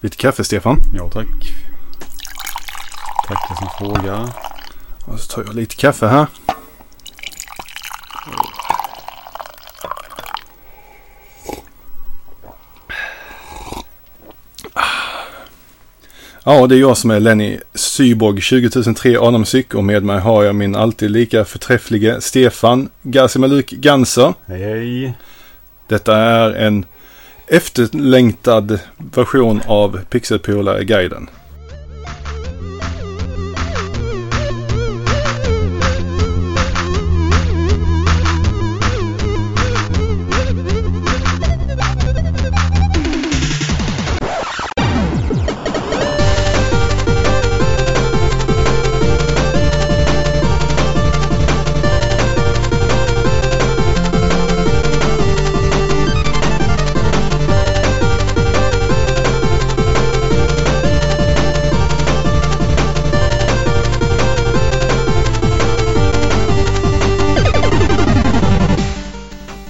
Lite kaffe, Stefan. Ja, tack. Tackar som frågar. Och så tar jag lite kaffe här. Ja, det är jag som är Lenny Syborg 20003 Adamsyk och med mig har jag min alltid lika förträfflige Stefan Gasimaluk Ganser. Hej, hej. Detta är en efterlängtad version av Pixelpolare-guiden.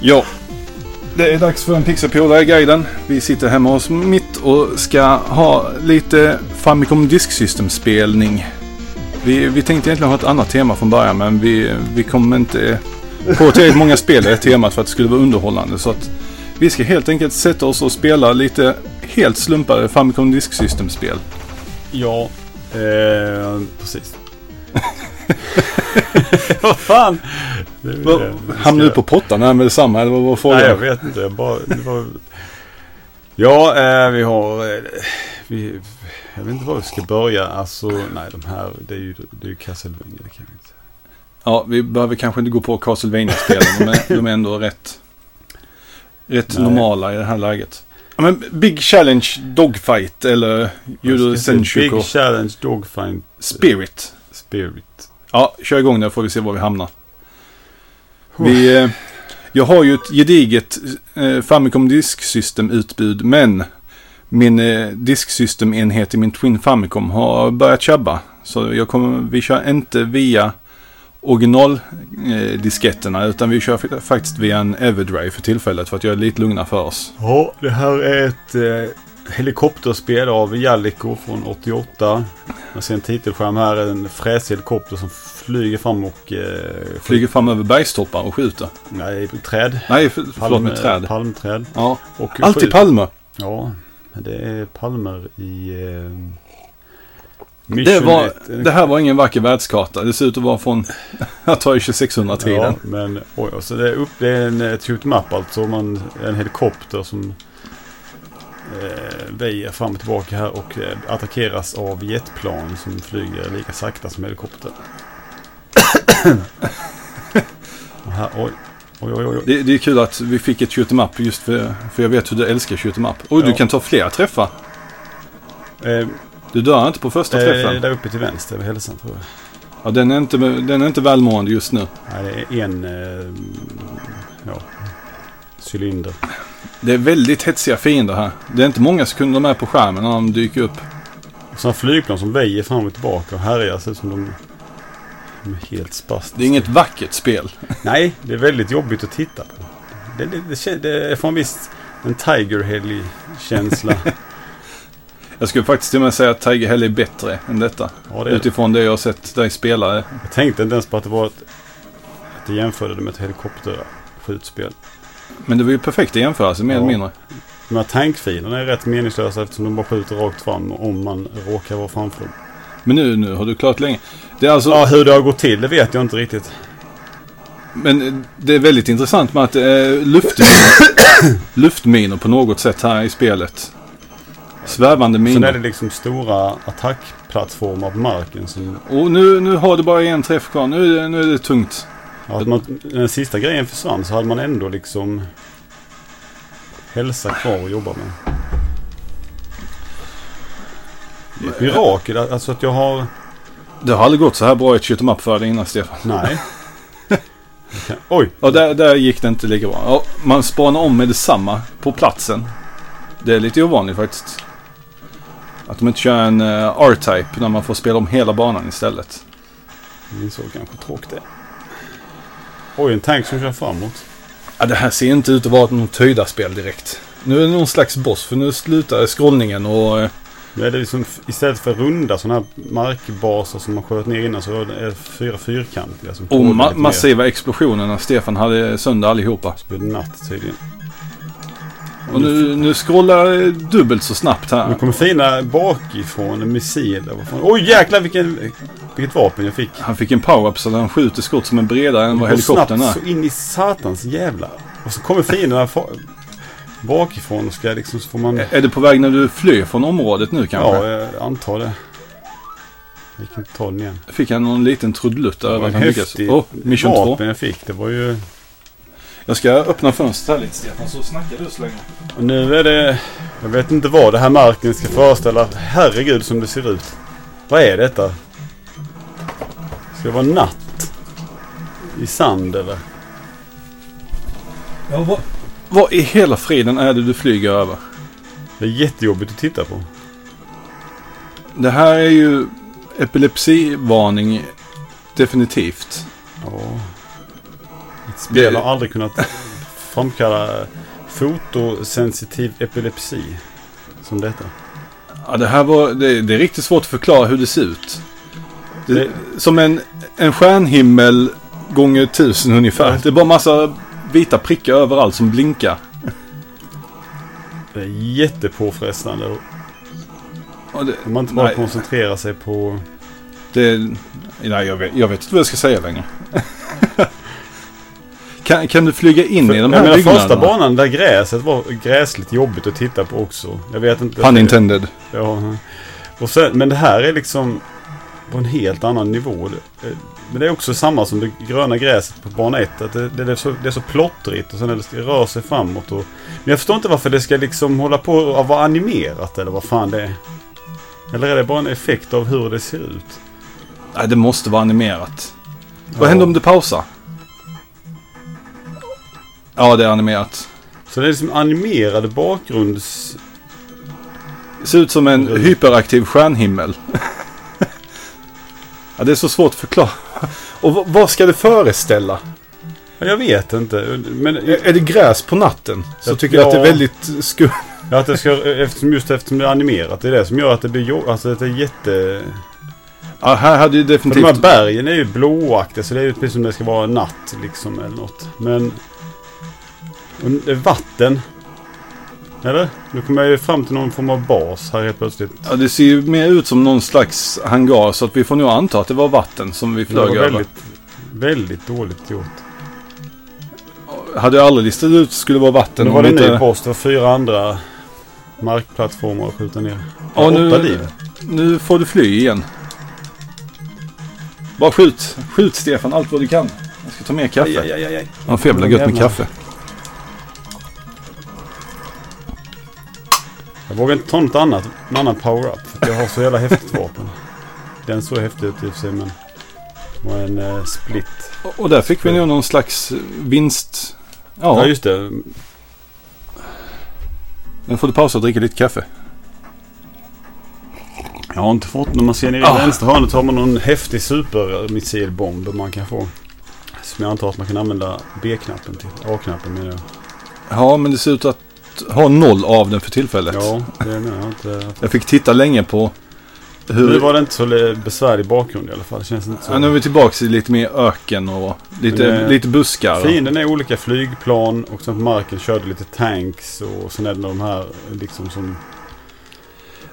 Ja, det är dags för en Pixelpolare-guiden. Vi sitter hemma hos mitt och ska ha lite Famicom Disk System-spelning. Vi, vi tänkte egentligen ha ett annat tema från början men vi, vi kom inte på tillräckligt många spel i det temat för att det skulle vara underhållande. Så att vi ska helt enkelt sätta oss och spela lite helt slumpade Famicom Disk System-spel. Ja, eh, precis. Vad fan? Hamnar du på pottan här med detsamma eller vad var frågan? Nej, jag vet inte. Jag bara, det var... Ja, eh, vi har... Eh, vi, jag vet inte var vi ska börja. Alltså, nej, de här, det är ju, det är ju Castlevania. Det kan inte. Ja, vi behöver kanske inte gå på Castlevania-spelen. De de är ändå rätt, rätt Nej. normala i det här läget. Ja, men Big Challenge Dogfight eller Judo Senchuko Big Challenge Dogfight Spirit. Spirit. Ja, kör igång där får vi se var vi hamnar. Vi, eh, jag har ju ett gediget eh, Famicom Disk System-utbud men min eh, disksystemenhet i min Twin Famicom har börjat tjabba. Så jag kommer, vi kör inte via originaldisketterna utan vi kör fa- faktiskt via en Everdrive för tillfället för att göra det lite lugnare för oss. Ja, det här är ett eh, helikopterspel av Jalliko från 88. Jag ser en titelskärm här. En fräsig helikopter som flyger fram och... Eh, Flyger fram över bergstoppar och skjuter. Nej, träd. Nej, för, förlåt med träd. Palmträd. Ja, Och alltid skjut- palmer. Ja, det är palmer i... Eh, Det, var, det här var ingen vacker världskarta. Det ser ut att vara från, jag tar ju 2600-tiden. Ja, men oj, så det är, upp, det är en ett shoot map alltså. Man, en helikopter som eh, väjer fram och tillbaka här och eh, attackeras av jetplan som flyger lika sakta som helikopter. här, oj, oj, oj, oj. Det, det är kul att vi fick ett shoot 'em up just för, för jag vet hur du älskar shoot 'em up. Och du Ja. kan ta flera träffar. Eh, Du dör inte på första eh, träffen. där uppe till vänster vid hälsan tror jag. Ja, den, är inte, den är inte välmående just nu. Nej, det är en eh, ja, cylinder. Det är väldigt hetsiga fiender här. Det är inte många sekunder med på skärmen när de dyker upp. Sådana flygplan som väjer fram och tillbaka och härjar ser ut som de, de är helt spastiska. Det är inget vackert spel. Nej, det är väldigt jobbigt att titta på. Det, det, det, det får en viss en Tiger Helly-känsla. Jag skulle faktiskt till och med säga att Tiger Hell är bättre än detta. Ja, det. Utifrån det jag har sett dig spela. det. Jag tänkte inte ens på att det var ett, att jag jämförde det med ett helikopterskjutspel. Men det var ju perfekt i jämförelse, mer Ja. eller mindre. De här tankfilerna är rätt meningslösa eftersom de bara skjuter rakt fram om man råkar vara framför dem. Men nu, nu har du klarat länge. Det är alltså... Ja, hur det har gått till det vet jag inte riktigt. Men eh, det är väldigt intressant med att det är luftminor, luftminor på något sätt här i spelet. Svävande Sen är minor. det liksom stora attackplattformar på marken. Som, Och nu, nu har du bara en träff kvar. Nu, nu är det tungt. Att man, den sista grejen försvann så hade man ändå liksom hälsa kvar att jobba med. Det är ett mirakel alltså att jag har... Det har aldrig gått så här bra i ett shoot up för dig innan Stefan. Nej. Oj! Och där, där gick det inte lika bra. Ja, man spanar om med detsamma på platsen. Det är lite ovanligt faktiskt. Att de inte kör en uh, R-Type när man får spela om hela banan istället. Jag insåg kanske tråkigt det. Oj, en tank som kör framåt. Ja, det här ser inte ut att vara något höjdarspel direkt. Nu är det någon slags boss för nu slutar scrollningen och... eh, är det liksom istället för runda sådana här markbaser som man sköt ner innan så är det fyra fyrkantiga. Som Och ma- massiva explosioner när Stefan hade sönder allihopa. Så blir det natt tydligen. Och nu, nu scrollar det dubbelt så snabbt Nu här. kommer fina bakifrån en missil. eller vad fan. Oj jäklar vilken, vilket vapen jag fick. Han fick en power-up så han skjuter skott som är bredare än vad helikoptern är. så in i satans jävla. Och så kommer fienderna bakifrån och ska liksom så får man... Är det på väg när du flyr från området nu kanske? Ja, jag antar det. Jag ta den igen. Fick han någon liten trudelutt Det över var en häftig Åh, mission 2. vapen jag fick. Det var ju... Jag ska öppna fönstret här lite Stefan så snackar du så länge. Och nu är det... Jag vet inte vad det här marken ska föreställa. Herregud som det ser ut. Vad är detta? Ska det vara natt? I sand eller? Ja, vad, vad i hela friden är det du flyger över? Det är jättejobbigt att titta på. Det här är ju epilepsivarning definitivt. Ja. Spel har aldrig kunnat framkalla fotosensitiv epilepsi. Som detta. Ja, det här var, det, det är riktigt svårt att förklara hur det ser ut. Det, Det- Som en, en stjärnhimmel gånger tusen ungefär. Ja. Det är bara massa vita prickar överallt som blinkar. Det är jättepåfrestande. Och det, Om man inte bara nej, koncentrerar sig på... det, nej, jag, vet, jag vet inte vad jag ska säga längre. kan, kan du flyga in i de här byggnaderna? första banan där gräset var gräsligt jobbigt att titta på också. Jag vet inte. Pun intended. Ja. Och sen, men det här är liksom på en helt annan nivå. Men det är också samma som det gröna gräset på bana 1. Att det, det, är så, det är så plottrigt och sen det, rör sig framåt. Och, men jag förstår inte varför det ska liksom hålla på att vara animerat eller vad fan det är. Eller är det bara en effekt av hur det ser ut? Nej, det måste vara animerat. Vad händer om du pausar? Ja, det är animerat. Så det är liksom animerade bakgrunds... Det ser ut som en Mm. hyperaktiv stjärnhimmel. ja, det är så svårt att förklara. Och vad- ska det föreställa? Ja, Jag vet inte. Men Är det gräs på natten? Så Jag- tycker jag att det är väldigt skumt. Ja, att det ska, eftersom, just eftersom det är animerat. Det är det som gör att det blir jo- Alltså det är jätte... Ja, här hade ju För de här definitivt... bergen är ju blåaktiga så det är ju precis som det ska vara natt liksom eller något. Men... Och det är vatten. Eller? Nu kommer jag ju fram till någon form av bas här helt plötsligt. Ja, det ser ju mer ut som någon slags hangar så att vi får nog anta att det var vatten som vi flög över. väldigt, väldigt dåligt gjort. Hade jag aldrig listat ut att det skulle vara vatten. Nu var det en inte- ny boss. Det var fyra andra markplattformar att skjuta ner. Ja, nu- liv. Nu får du fly igen. Bara skjut. Skjut Stefan allt vad du kan. Jag ska ta mer kaffe. Aj, aj, aj, aj. Ja, för jävla gött med kaffe. Jag vågar inte ta något annat, en annan power-up. Jag har så jävla häftigt vapen. Den såg häftig ut i och för sig men... Var en eh, split. Och- Och där fick vi nog någon slags vinst. Ja. Ja, just det. nu får du pausa och dricka lite kaffe. Jag har inte fått, när man ser ner i Ah. vänstra hörnet har man någon häftig supermissilbomb man kan få. Som jag antar att man kan använda B-knappen till. A-knappen menar jag. Ja, men det ser ut att ha noll av den för tillfället. Ja, det menar jag inte. Jag fick titta länge på hur... Nu var det inte så le- besvärlig bakgrund i alla fall. Det känns inte så. Ja, nu är vi tillbaka i lite mer öken och lite, eh, lite buskar. Fienden är olika flygplan och sen på marken körde lite tanks och sen är det de här liksom som...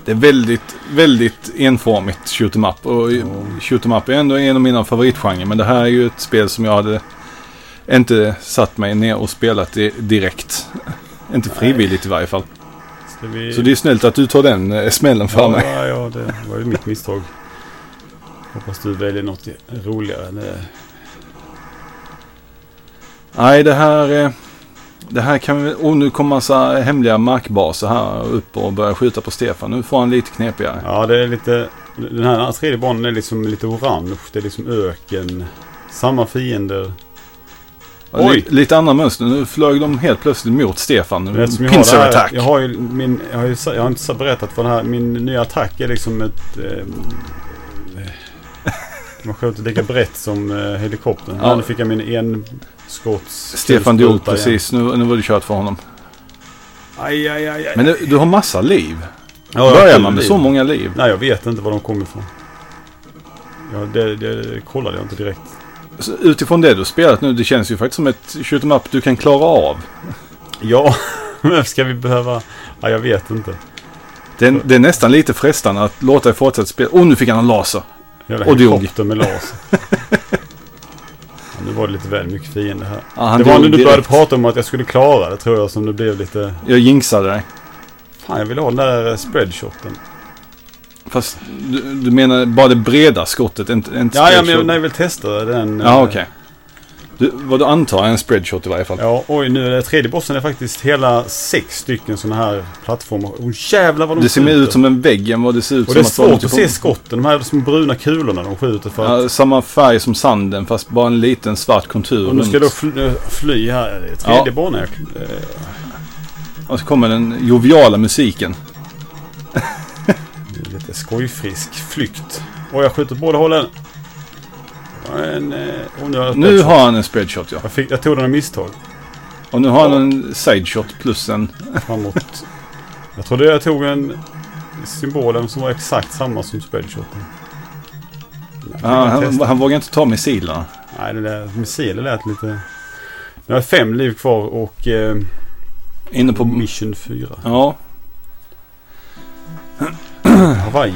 Det är väldigt, väldigt enformigt shoot 'em up. Och Ja. shoot 'em up är ändå en av mina favoritgenrer. Men det här är ju ett spel som jag hade inte satt mig ner och spelat i direkt. Inte frivilligt i varje fall. Ska vi... Så det är snällt att du tar den eh, smällen för ja, mig. Ja, ja, det var ju mitt misstag. Hoppas du väljer något roligare. Det... Nej, det här... eh, Det här kan vi... Och nu kommer massa hemliga markbaser här upp och börjar skjuta på Stefan. Nu får han lite knepigare. Ja, det är lite... Den här tredje banan är liksom lite orange. Det är liksom öken. Samma fiender. Oj! Lite, andra mönster. Nu flög de helt plötsligt mot Stefan. Eftersom jag jag har ju min... Jag har, ju, jag har inte berättat för den här. Min nya attack är liksom ett... Eh, man skjuter lika brett som eh, helikoptern. Ja. Nu fick jag min enskotts... Stefan dog precis. Nu, nu var det kört för honom. Aj, aj, aj, aj. Men du, du har massa liv. Ja, Börjar man med liv. så många liv? Nej, jag vet inte var de kommer ifrån. Ja, det, det kollade jag inte direkt. Utifrån det du spelat nu, det känns ju faktiskt som ett shoot up du kan klara av. Ja, men ska vi behöva... Ja, jag vet inte. Det är, det är nästan lite frestande att låta dig fortsätta spela. Åh, nu fick han en laser. Jävla Och dog. med laser. ja, nu var det lite väl mycket fiender här. Ja, det var när du började direkt. prata om att jag skulle klara det tror jag som det blev lite... Jag jinxade dig. Fan, jag vill ha den där spreadshoten. Fast du, du menar bara det breda skottet, inte, inte Ja, ja, men jag, vill testa den. Ja, eh, okej. Du, vad du antar är en spreadshot i varje fall. Ja, oj nu är det tredje bossen är faktiskt hela sex stycken sådana här plattformar. Åh jävlar vad de det ser mer ut som en vägg än vad det ser ut Och som det är att vara svårt att någonting se skotten. De här små bruna kulorna de skjuter för att... Ja, samma färg som sanden fast bara en liten svart kontur Och nu ska runt. då fly, fly här. Det är tredje Ja. banan. Eh, Och så kommer den joviala musiken. Lite skojfrisk flykt. Och jag skjuter på båda hållen. En, eh, nu Nu har han en spreadshot ja. jag, fick, jag tog den av misstag. Och nu har han en sideshot plus en... Framåt. jag trodde jag tog en symbolen som var exakt samma som spreadshoten. Jag han, han vågar inte ta missilerna. Nej, det där missilen lät lite... Nu har jag fem liv kvar och eh, Inne på... mission 4. Ja, Hawaii.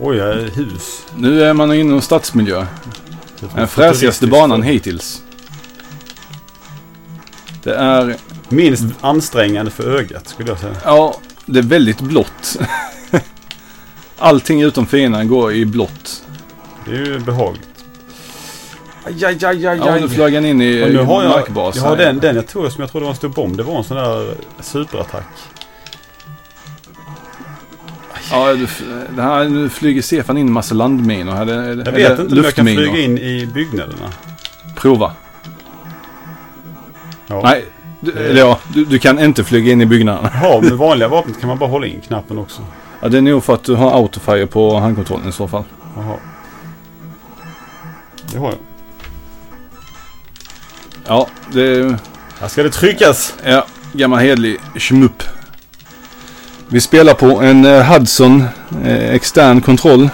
Oj, hus. nu är man inne i en stadsmiljö. Den fräsigaste banan hittills. Det är... Minst ansträngande för ögat skulle jag säga. Ja, det är väldigt blått. Allting utom fienderna går i blått. Det är ju behagligt. Aj, aj, aj, aj, Ja, nu flög han in i har jag, markbasen. jag har den, den jag tog som jag trodde var en stor bomb. Det var en sån där superattack. Ja, det här, nu flyger Stefan in en massa landminor. Här, det, Jag vet inte om jag kan flyga in i byggnaderna. Prova. Ja. Nej, du, eller ja, du, du kan inte flyga in i byggnaderna. Ja, med vanliga vapen kan man bara hålla in knappen också. Ja, det är nog för att du har autofire på handkontrollen i så fall. Jaha. Det har jag. Ja, det Här ska det tryckas. Ja, gammal hedlig schmupp. Vi spelar på en eh, Hudson eh, extern kontroll.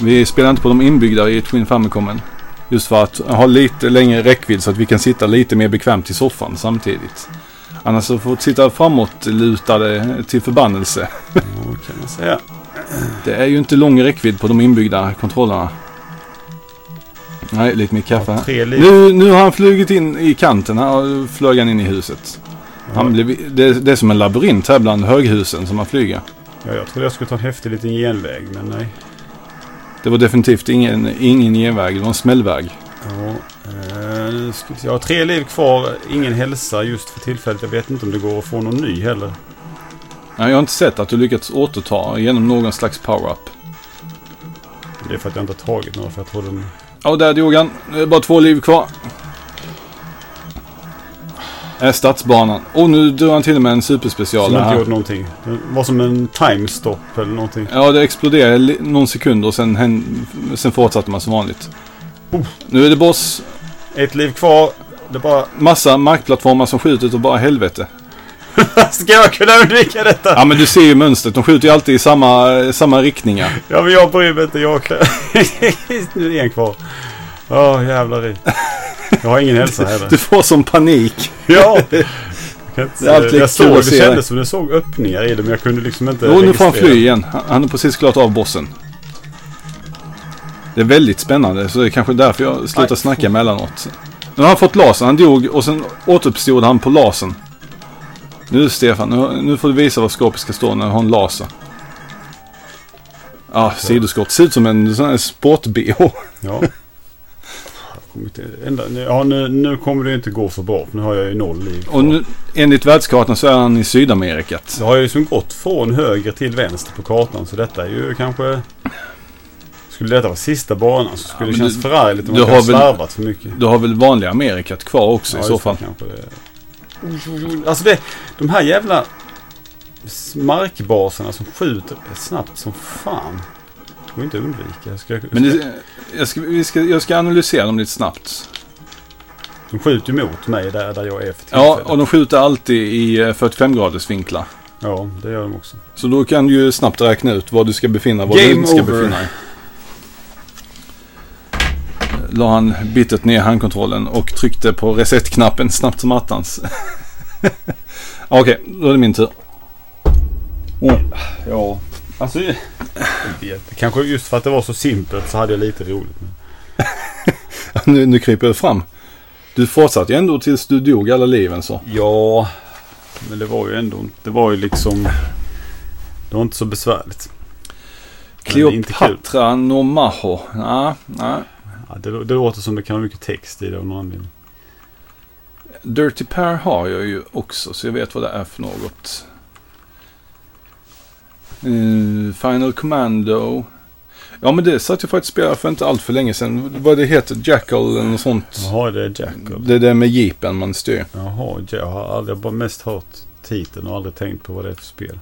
Vi spelar inte på de inbyggda i Twin Famicomen. Just för att ha lite längre räckvidd så att vi kan sitta lite mer bekvämt i soffan samtidigt. Annars så får vi sitta framåt lutade till förbannelse. Ja, kan man säga. Det är ju inte lång räckvidd på de inbyggda kontrollerna. Nej, lite mer kaffe liv. Nu, nu har han flugit in i kanten här flög han in i huset. Han blev, det, det är som en labyrint här bland höghusen som han flyger. Ja, jag trodde jag skulle ta en häftig liten genväg, men nej. Det var definitivt ingen, ingen genväg, det var en smällväg. Ja, eh, jag har tre liv kvar. Ingen hälsa just för tillfället. Jag vet inte om det går att få någon ny heller. Nej, Jag har inte sett att du lyckats återta genom någon slags power-up. Det är för att jag inte har tagit några. För jag trodde de... Ja, där dog han. Det är bara två liv kvar. Är stadsbanan. Och nu drar han till med en superspecial Som inte gjorde någonting. Det var som en timestop eller någonting. Ja, det exploderade någon sekund och sen, hän- sen fortsatte man som vanligt. Oh. Nu är det boss. Ett liv kvar. Det är bara... Massa markplattformar som skjuter och bara helvete. Ska jag kunna undvika detta? Ja, men du ser ju mönstret. De skjuter ju alltid i samma, samma riktningar. Ja, men jag bryr mig inte. Jag nu är det en kvar. Åh, jävlar i. Jag har ingen hälsa heller. Du får som panik. Ja! Jag, Det är jag såg, det kändes som det såg öppningar i det, men jag kunde liksom inte Jo, nu får han fly igen. Han- har precis klarat av bossen. Det är väldigt spännande, så det är kanske därför jag slutar Aj. snacka emellanåt. Nu har han fått lasern. Han dog och sen återuppstod han på lasern. Nu Stefan, nu, nu får du visa var skåpet ska stå när du har en laser. Ja, ah, sidoskott. Ser ut som en sån här sport-bh. Ja. Jag inte- ända- Ja, nu, nu kommer det inte gå så bra, för nu har jag ju noll liv. Och nu, enligt världskartan så är han i Sydamerikat. Så har jag ju som gått från höger till vänster på kartan, så detta är ju kanske... Skulle detta vara sista banan så skulle Ja, det kännas förargligt om man har slarvat för mycket. Du har väl vanliga Amerikat kvar också i så fall. Kanske. Alltså det, de här jävla markbaserna som skjuter snabbt som fan. Går inte att undvika. Jag ska, Men det, jag, ska, vi ska, jag ska analysera dem lite snabbt. de skjuter emot mig där, där jag är för Ja, tillfället. och de skjuter alltid i eh, 45 graders vinklar. ja, det gör de också. Så då kan du ju snabbt räkna ut var du ska befinna var du Game inte ska over. befinna dig. La han bittert ner handkontrollen och tryckte på reset-knappen snabbt som attans. Okej, då är det min tur. Ja, alltså jag vet. Kanske just för att det var så simpelt så hade jag lite roligt. nu, nu kryper jag fram. Du fortsatte ju ändå tills du dog alla liven så. Ja, men det var ju ändå Det var ju liksom... Det var inte så besvärligt. Det. Cleopatra Nomaho. Nej, nej. Ja, det, det låter som det kan vara mycket text i det av någon anledning. Dirty Pair har jag ju också så jag vet vad det är för något. Eh, Final Commando. Ja men det satt jag faktiskt och spelade för inte allt för länge sedan. Vad det heter, Jackal eller något sånt. Jaha, det är Jackal. Det är det med jeepen man styr. Jaha, jag har aldrig, jag bara mest hört titeln och aldrig tänkt på vad det är för spel.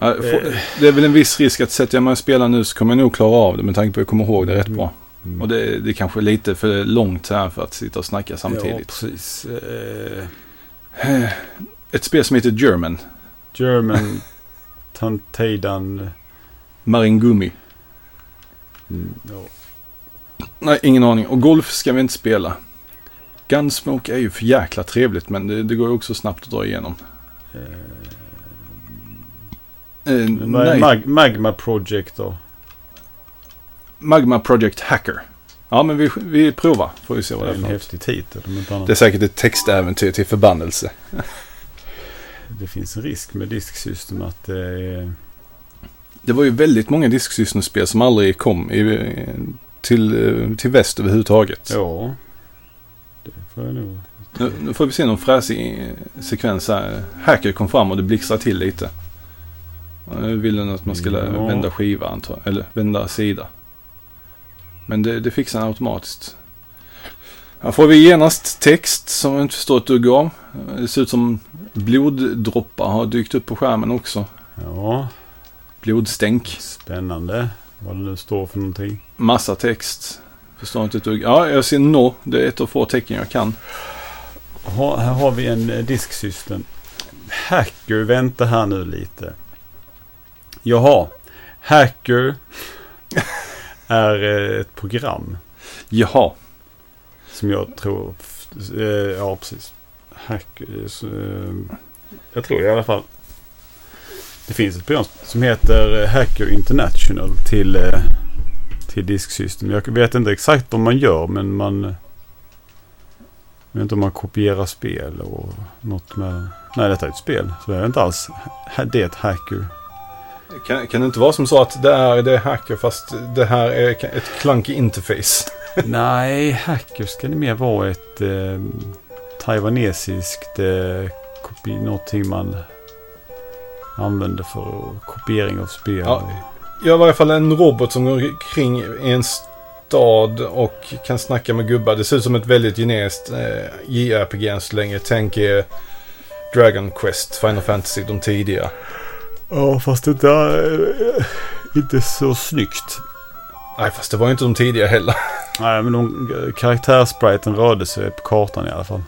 Ja, få- Det är väl en viss risk att sätter jag mig och spelar nu så kommer jag nog klara av det med tanke på att jag kommer ihåg det rätt bra. Mm. Och det, det är kanske lite för långt här för att sitta och snacka Ja, samtidigt. precis. Eh, Eh, Ett spel som heter German. German Tanteidan. Maringumi. Mm, ja. Nej, ingen aning. Och golf ska vi inte spela. Gunsmoke är ju för jäkla trevligt men det, det går ju också snabbt att dra igenom. Eh, Eh, nej, Mag- Magma Project då? Magma Project Hacker. Ja men vi, vi provar. Får vi se Det vad är det är en häftig titel. Det är säkert ett textäventyr till förbannelse. Det finns en risk med disksystem att det är... Det var ju väldigt många disksystemspel som aldrig kom i, till, eh, till väst överhuvudtaget. Ja. Det får jag nog... Nu, nu får vi se någon fräsig sekvens här. Hacker kom fram och det blixtrade till lite. Nu ville den att man skulle Ja. vända skiva antar. Eller vända sida. Men det, det fixar den automatiskt. Här får vi genast text som jag inte förstår ett dugg av. Det ser ut som bloddroppar har dykt upp på skärmen också. Ja, Blodstänk. spännande. Vad det nu står för någonting. Massa text. Förstår inte ett dugg. Ja, jag ser no. Det är ett av få tecken jag kan. Ha, här har vi en eh, disksystem. Hacker, vänta här nu lite. Jaha, Hacker är eh, ett program Jaha. som jag tror... eh, Ja, precis. Hacker... så, eh, Jag tror i alla fall. Det finns ett program som heter eh, Hacker International till, eh, till disksystem. Jag vet inte exakt vad man gör men man... Jag vet inte om man kopierar spel och något med... Nej, detta är ett spel. Så det är inte alls... Det är ett hacker. Kan, kan det inte vara som så att det är, det är hacker fast det här är ett clunky interface? Nej, hacker ska det mer vara ett eh, taiwanesiskt eh, kopi, någonting man använder för kopiering av spel. Ja. Jag har i varje fall en robot som går kring i en stad och kan snacka med gubbar. Det ser ut som ett väldigt generiskt eh, JRPG än så länge. Tänk er Dragon Quest, Final Fantasy, de tidiga. Ja, fast det där är inte så snyggt. Nej, fast det var ju inte de tidiga heller. Nej, men de, karaktärspriten rörde sig på kartan i alla fall.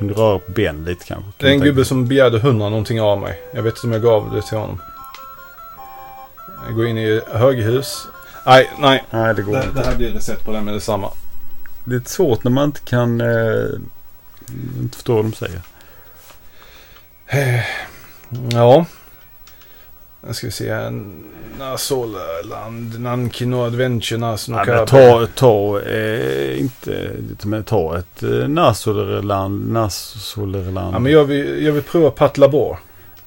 Kunde röra på ben lite kanske. Det är en gubbe som begärde hundra någonting av mig. Jag vet inte om jag gav det till honom. Jag går in i höghus. Nej, nej. Nej, det går Det, inte. det här blir recept på det med detsamma. Det är svårt när man inte kan... Eh, inte förstå vad de säger. Ja. Nu ska vi se. Nasoland, Nankino Adventure, Nas Nej, men ta, ta, eh, inte, men ta ett eh, Nasolerland, Nasolerland. Ja, men jag vill, jag vill prova Patlabor.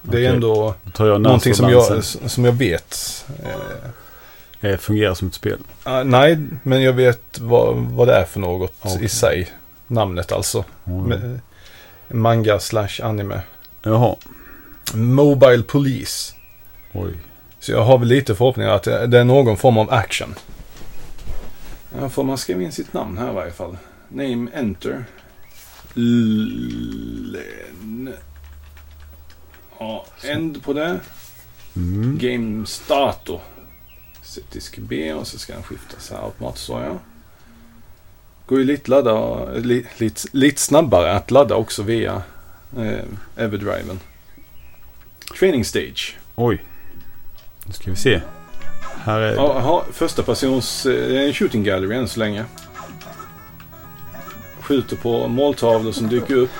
Det är Okej. ändå någonting som Nasoland jag, som jag vet. Eh. Eh, fungerar som ett spel. ah, nej, men jag vet vad, vad det är för något Okej. i sig. Namnet alltså. Mm. Manga slash anime. Jaha. Mobile Police. Oj. Så jag har väl lite förhoppningar att det är någon form av action. Ja, får man skriva in sitt namn här i varje fall. Name, enter. Len. Ja, end på det. Mm. Game starto. Sätt disk B och så ska den skiftas här automatiskt sa jag. Går ju lite, ladda, li, lite, lite snabbare att ladda också via eh, Everdriven. Training Stage. Oj. Nu ska vi se. Här är... Ja, ha, första persons eh, shooting gallery än så länge. Skjuter på måltavlor som dyker upp.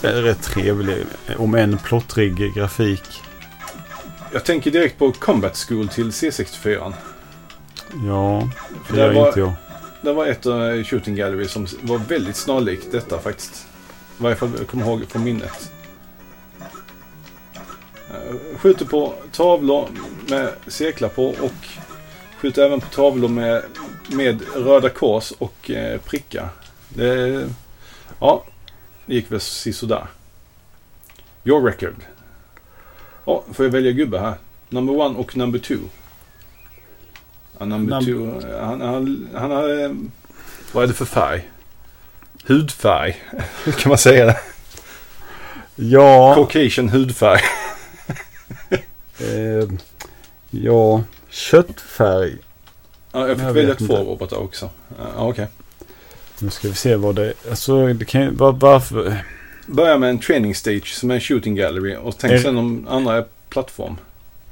Det är rätt trevlig, om än plottrig grafik. Jag tänker direkt på Combat School till C64. Ja, det gör var- inte jag. Det var ett uh, shooting gallery som var väldigt snarlikt detta faktiskt. I varje fall jag kommer ihåg från minnet. Eh, skjuter på tavlor med cirklar på och skjuter även på tavlor med, med röda kors och eh, prickar. Det, ja, det gick väl sisådär. Your record. Ja, får jag välja gubbe här? Number one och number two. Ja, number Num- two. Han, han, han har... eh, Vad är det för färg? Hudfärg. Kan man säga det? Ja, Caucasian hudfärg. Eh, ja, köttfärg. Ja, jag fick Jag välja två inte. robotar också. Ja, okej. Nu ska vi se vad det är. Alltså, det kan. Var, varför? Börja med en training stage som är en shooting gallery och tänk Är- sen om andra är plattform.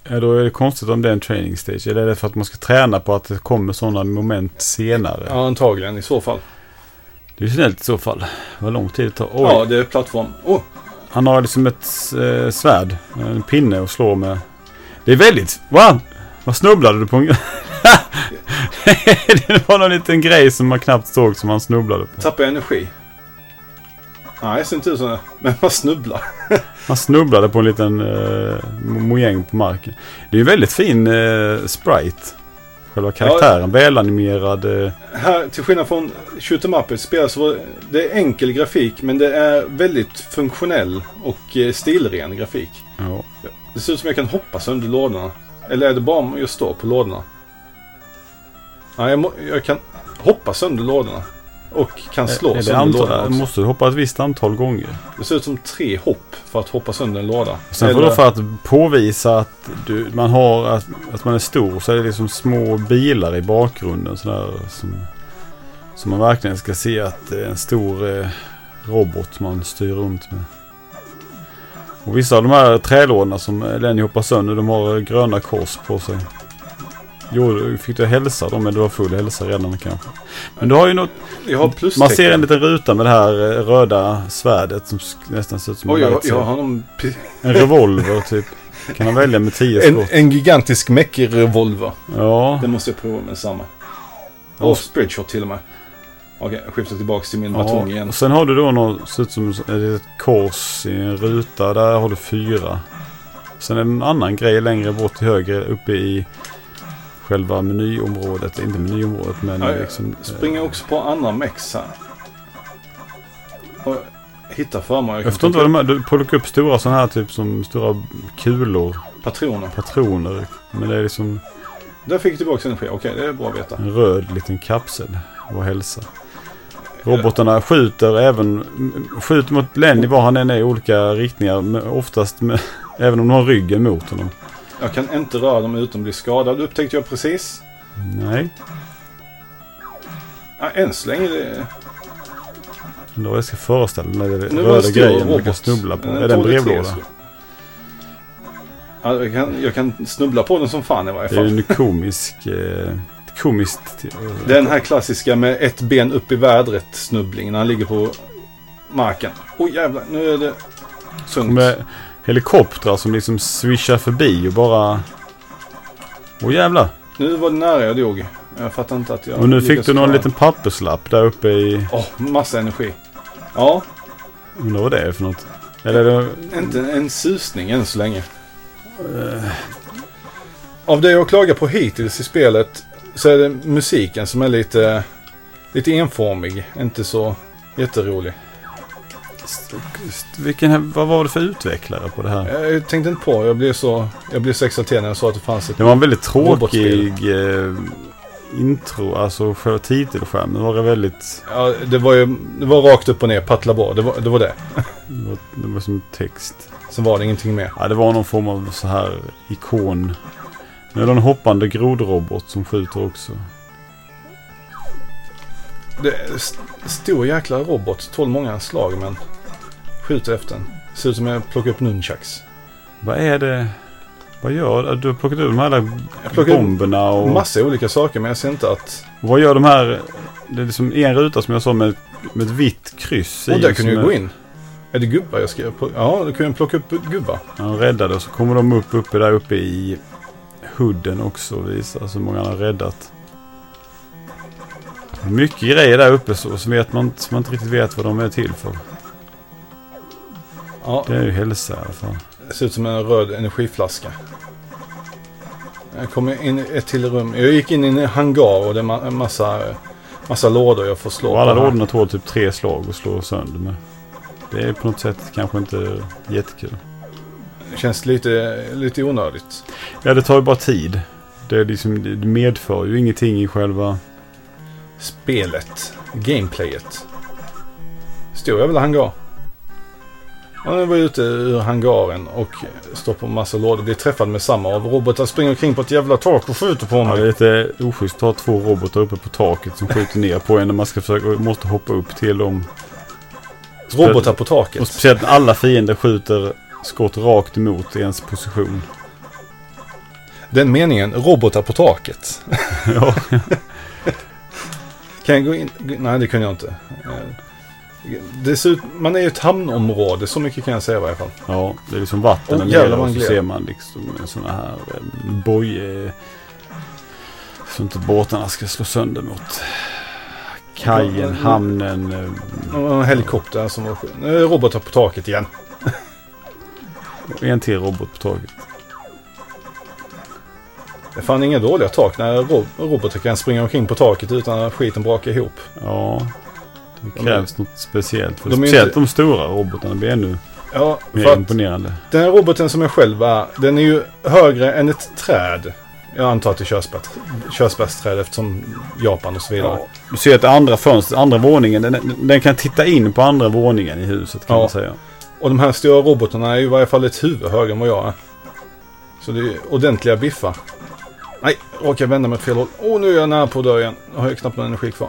Ja, då är det konstigt om det är en training stage. Eller är det för att man ska träna på att det kommer sådana moment senare? Ja, antagligen i så fall. Det är snällt i så fall. Vad lång tid det tar. Oj, Ja, det är plattform. Oh, han har liksom ett eh, svärd. En pinne och slår med. Det är väldigt... Va? Vad snubblade du på? En... det var någon liten grej som man knappt såg som han snubblade på. tappar jag energi? Nej, det ser inte ut som det. Men man snubblar. Han snubblade på en liten eh, mojäng på marken. Det är ju väldigt fin eh, sprite. Själva karaktären. Välanimerad. Eh, Här, till skillnad från Shoot 'em Up, spel så det är enkel grafik men det är väldigt funktionell och eh, stilren grafik. ja. Det ser ut som jag kan hoppa sönder lådorna. Eller är det bara om jag står på lådorna? Nej, jag, må, jag kan hoppa sönder lådorna. Och kan slå Är sönder lådorna också. måste du hoppa ett visst antal gånger. Det ser ut som tre hopp för att hoppa sönder en låda. Sen du för att påvisa att du, man har att, att man är stor så är det liksom små bilar i bakgrunden sådär som, som man verkligen ska se att det är en stor eh, robot man styr runt med. Och vissa av de här trälådorna som Lenny hoppar sönder de har gröna kors på sig. Jo, fick du hälsa dem men du har full hälsa redan kanske. Men du har ju något, jag har plustecken. man ser en liten ruta med det här eh, röda svärdet som nästan ser ut som Oj, jag, laser. jag har någon... En revolver typ. Kan man välja med tio En, skott. en gigantisk mech-revolver. Ja. Det måste jag prova med samma. Och spreadshot till och med. Okej, jag skiftar tillbaka till min batong ja. igen. Och sen har du då något, ser ut som ett kors i en ruta. Där har du fyra. Sen är det en annan grej längre bort till höger uppe i själva menyområdet. Inte menyområdet men Ja, liksom. eh, springer också på andra mex här. Och hittar för mig. Jag förstår inte vad de är. Du plockar upp stora sådana här typ som stora kulor. Patroner. Patroner. Men det är liksom Där fick jag tillbaka energi. Okej, det är bra att veta. en röd liten kapsel. Och hälsa. Robotarna skjuter även skjuter mot Lenny var han än är i olika riktningar. Oftast med, även om de har ryggen mot honom. Jag kan inte röra dem utan att bli skadad. upptäckte jag precis. Nej, Ja, än så länge det... undrar vad jag ska föreställa mig. Det är Nu var det röda grejen man kan snubbla på. Den är det en brevlåda? Ja, jag, kan, jag kan snubbla på den som fan i varje Det är fall. en komisk... Eh, komiskt... Den här klassiska med ett ben upp i vädret snubbling när han ligger på marken. Oj jävlar, nu är det tungt. Med helikoptrar som liksom swishar förbi och bara... Åh jävlar! Nu var det nära jag dog. Jag fattar inte att jag... Och nu fick du någon liten papperslapp där uppe i... Åh, massa energi. Ja, Undrar vad det är för något. Eller är det... inte en susning än så länge. Av det jag klagar på hittills i spelet så är det musiken som är lite, lite enformig. Inte så jätterolig. Vilken, vad var det för utvecklare på det här? Jag tänkte inte på, jag blev så, jag blev så exalterad när jag sa att det fanns ett... Det var en väldigt tråkig eh, intro, alltså själva titelskärmen var det väldigt... Ja, det var ju, det var rakt upp och ner, paddla bra. Det var det. Var det. Det var, det var som text. Sen var det ingenting mer. Ja, det var någon form av så här ikon. Nu är det en hoppande grodrobot som skjuter också. Det är st- stor jäkla robot. Tål många slag men skjuter efter den. Ser ut som jag plockar upp nunchucks. Vad är det? Vad gör du? har plockat ut de här upp bomberna och... massa olika saker men jag ser inte att... vad gör de här? Det är liksom en ruta som jag sa med, med ett vitt kryss Och där kunde jag är- gå in. Är det gubbar jag ska... Ja, då kan jag plocka upp gubbar. Han räddade och så kommer de upp uppe där uppe i hooden också visar så många han har räddat. Mycket grejer där uppe så, så vet man, så man inte riktigt vet vad de är till för. Ja, Det är ju hälsa i alla fall. det ser ut som en röd energiflaska. Jag kommer in i ett till rum. Jag gick in i en hangar och det är en massa, massa lådor jag får slå Och alla lådorna tål typ tre slag och slå sönder med. Det är på något sätt kanske inte jättekul. Det känns lite, lite onödigt. Ja, det tar ju bara tid. Det, är liksom, det medför ju ingenting i själva... Spelet. Gameplayet. Stod jag väl i hangar? Ja, jag var ute ur hangaren och står på massa lådor. Blir träffad med samma av robotar. Springer omkring på ett jävla tak och skjuter på Ja, mig. det är lite oschysst att ha två robotar uppe på taket som skjuter ner på en när man ska försöka, måste hoppa upp till dem. Robotar på Och taket. speciellt när alla fiender skjuter skott rakt emot ens position. Den meningen, robotar på taket. ja. Kan jag gå in? Nej, det kunde jag inte. Eh, Det ser ut, man är i ett hamnområde, så mycket kan jag säga i varje fall. ja, det är liksom vatten där nere vad och så ser man liksom sådana här eh, boj... eh, Så inte båtarna ska slå sönder mot kajen, hamnen. En helikopter som var robotar på taket igen. Och en till robot på taket. Det är fan inga dåliga tak när ro- robotar kan springa omkring på taket utan att skiten brakar ihop. Ja, det krävs något speciellt. För de speciellt inte- de stora robotarna blir ännu Ja, mer imponerande. den här roboten som jag själv är, den är ju högre än ett träd. Jag antar att det är körsbär, körsbärsträd eftersom Japan och så vidare. Ja. Du ser att det andra fönstret, andra våningen, den, den kan titta in på andra våningen i huset kan Ja. man säga. Och de här stora robotarna är ju i varje fall ett huvud högre än vad jag är. Så det är ordentliga biffar. Nej, råkar vända mig åt fel håll. Åh, nu är jag nära på att dö igen. Nu har jag knappt någon energi kvar.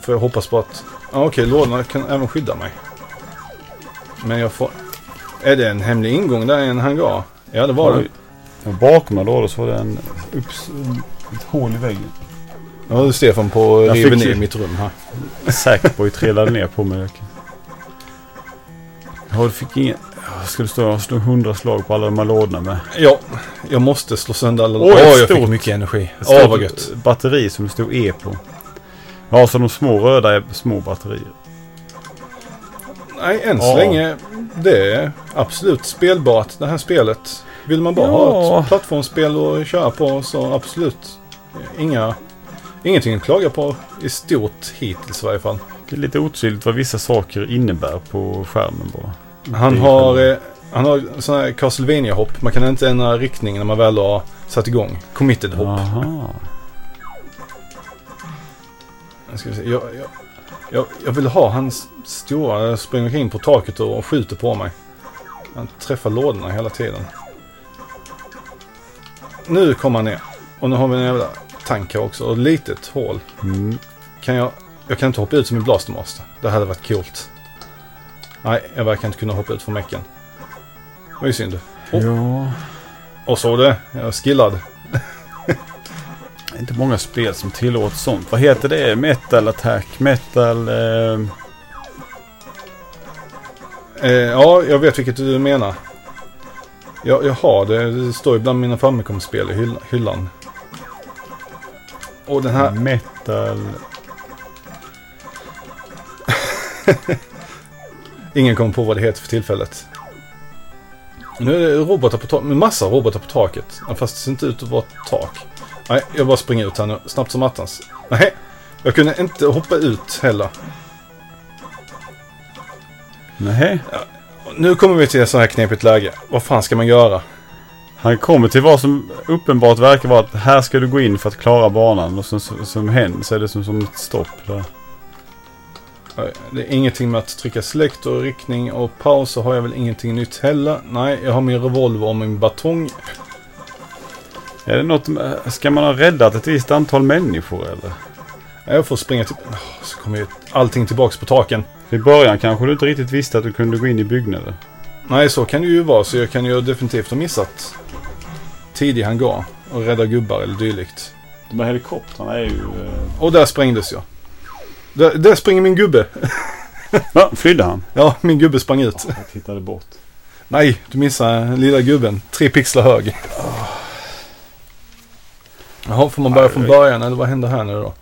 För jag hoppas på att... Ja, okej, lådorna kan även skydda mig. Men jag får... Är det en hemlig ingång där i en hangar? Ja, det var det. Oj. Och bakom mig då, så var det en upps, ett hål i väggen. Ja, det är Stefan på Jag river fick ner mitt rum här. Sackboy trillade ner på mig. Ja, du fick ingen... Ja, Ska du stå och slå hundra slag på alla de här lådorna med? Ja, jag måste slå sönder alla... Oj, Åh, jag fick mycket energi. Ett Åh, vad gött. batteri som det stod E på. Ja, så de små röda är små batterier. Nej, än så Ja. länge. Det är absolut spelbart det här spelet. Vill man bara ha Ja. ett plattformsspel att köra på så absolut. Inga, ingenting att klaga på i stort hittills i varje fall. Det är lite otydligt vad vissa saker innebär på skärmen bara. Han har, eh, han har sån här castlevania hopp Man kan inte ändra riktning när man väl har satt igång. Committed hopp. Aha. Jag. Jag, jag, jag, vill ha hans stora springer omkring på taket och skjuter på mig. Han träffar lådorna hela tiden. Nu kommer han ner. Och nu har vi en jävla tank här också. Och ett litet hål. Mm. Kan jag... Jag kan inte hoppa ut som min Blastermaster. Det hade varit coolt. Nej, jag verkar inte kunna hoppa ut från mecken. Det var ju synd. Oh. Ja, Och så det. Jag är skillad. det är inte många spel som tillåter sånt. Vad heter det? Metal Attack? Metal... Eh... Eh, ja, jag vet vilket du menar. Jag, jag har det. Det står ibland mina Famicom-spel i hyll, hyllan. Och den här... Metal... Ingen kommer på vad det heter för tillfället. Nu är det robotar på taket. Massa robotar på taket. Ja, Fast det ser inte ut att vara tak. Nej, jag bara springer ut här nu. Snabbt som attans. Nej, jag kunde inte hoppa ut heller. Nej. Nu kommer vi till ett så här knepigt läge. Vad fan ska man göra? Han kommer till vad som uppenbart verkar vara att här ska du gå in för att klara banan. Och sen som, som händer så är det som, som ett stopp där. Det är ingenting med att trycka select och riktning och paus så har jag väl ingenting nytt heller. Nej, jag har min revolver och min batong. Är det något... med- Ska man ha räddat ett visst antal människor eller? Jag får springa till... Så kommer ju allting tillbaks på taken. I början kanske du inte riktigt visste att du kunde gå in i byggnader. Nej, så kan det ju vara. Så jag kan ju definitivt ha missat tidig hangar och rädda gubbar eller dylikt. De här helikoptrarna är ju... eh, Och där sprängdes jag. Där, där springer min gubbe. Ja, flydde han? Ja, min gubbe sprang ut. Jag tittade bort. Nej, du missar lilla gubben. Tre pixlar hög. Jaha, får man börja från början eller vad händer här nu då?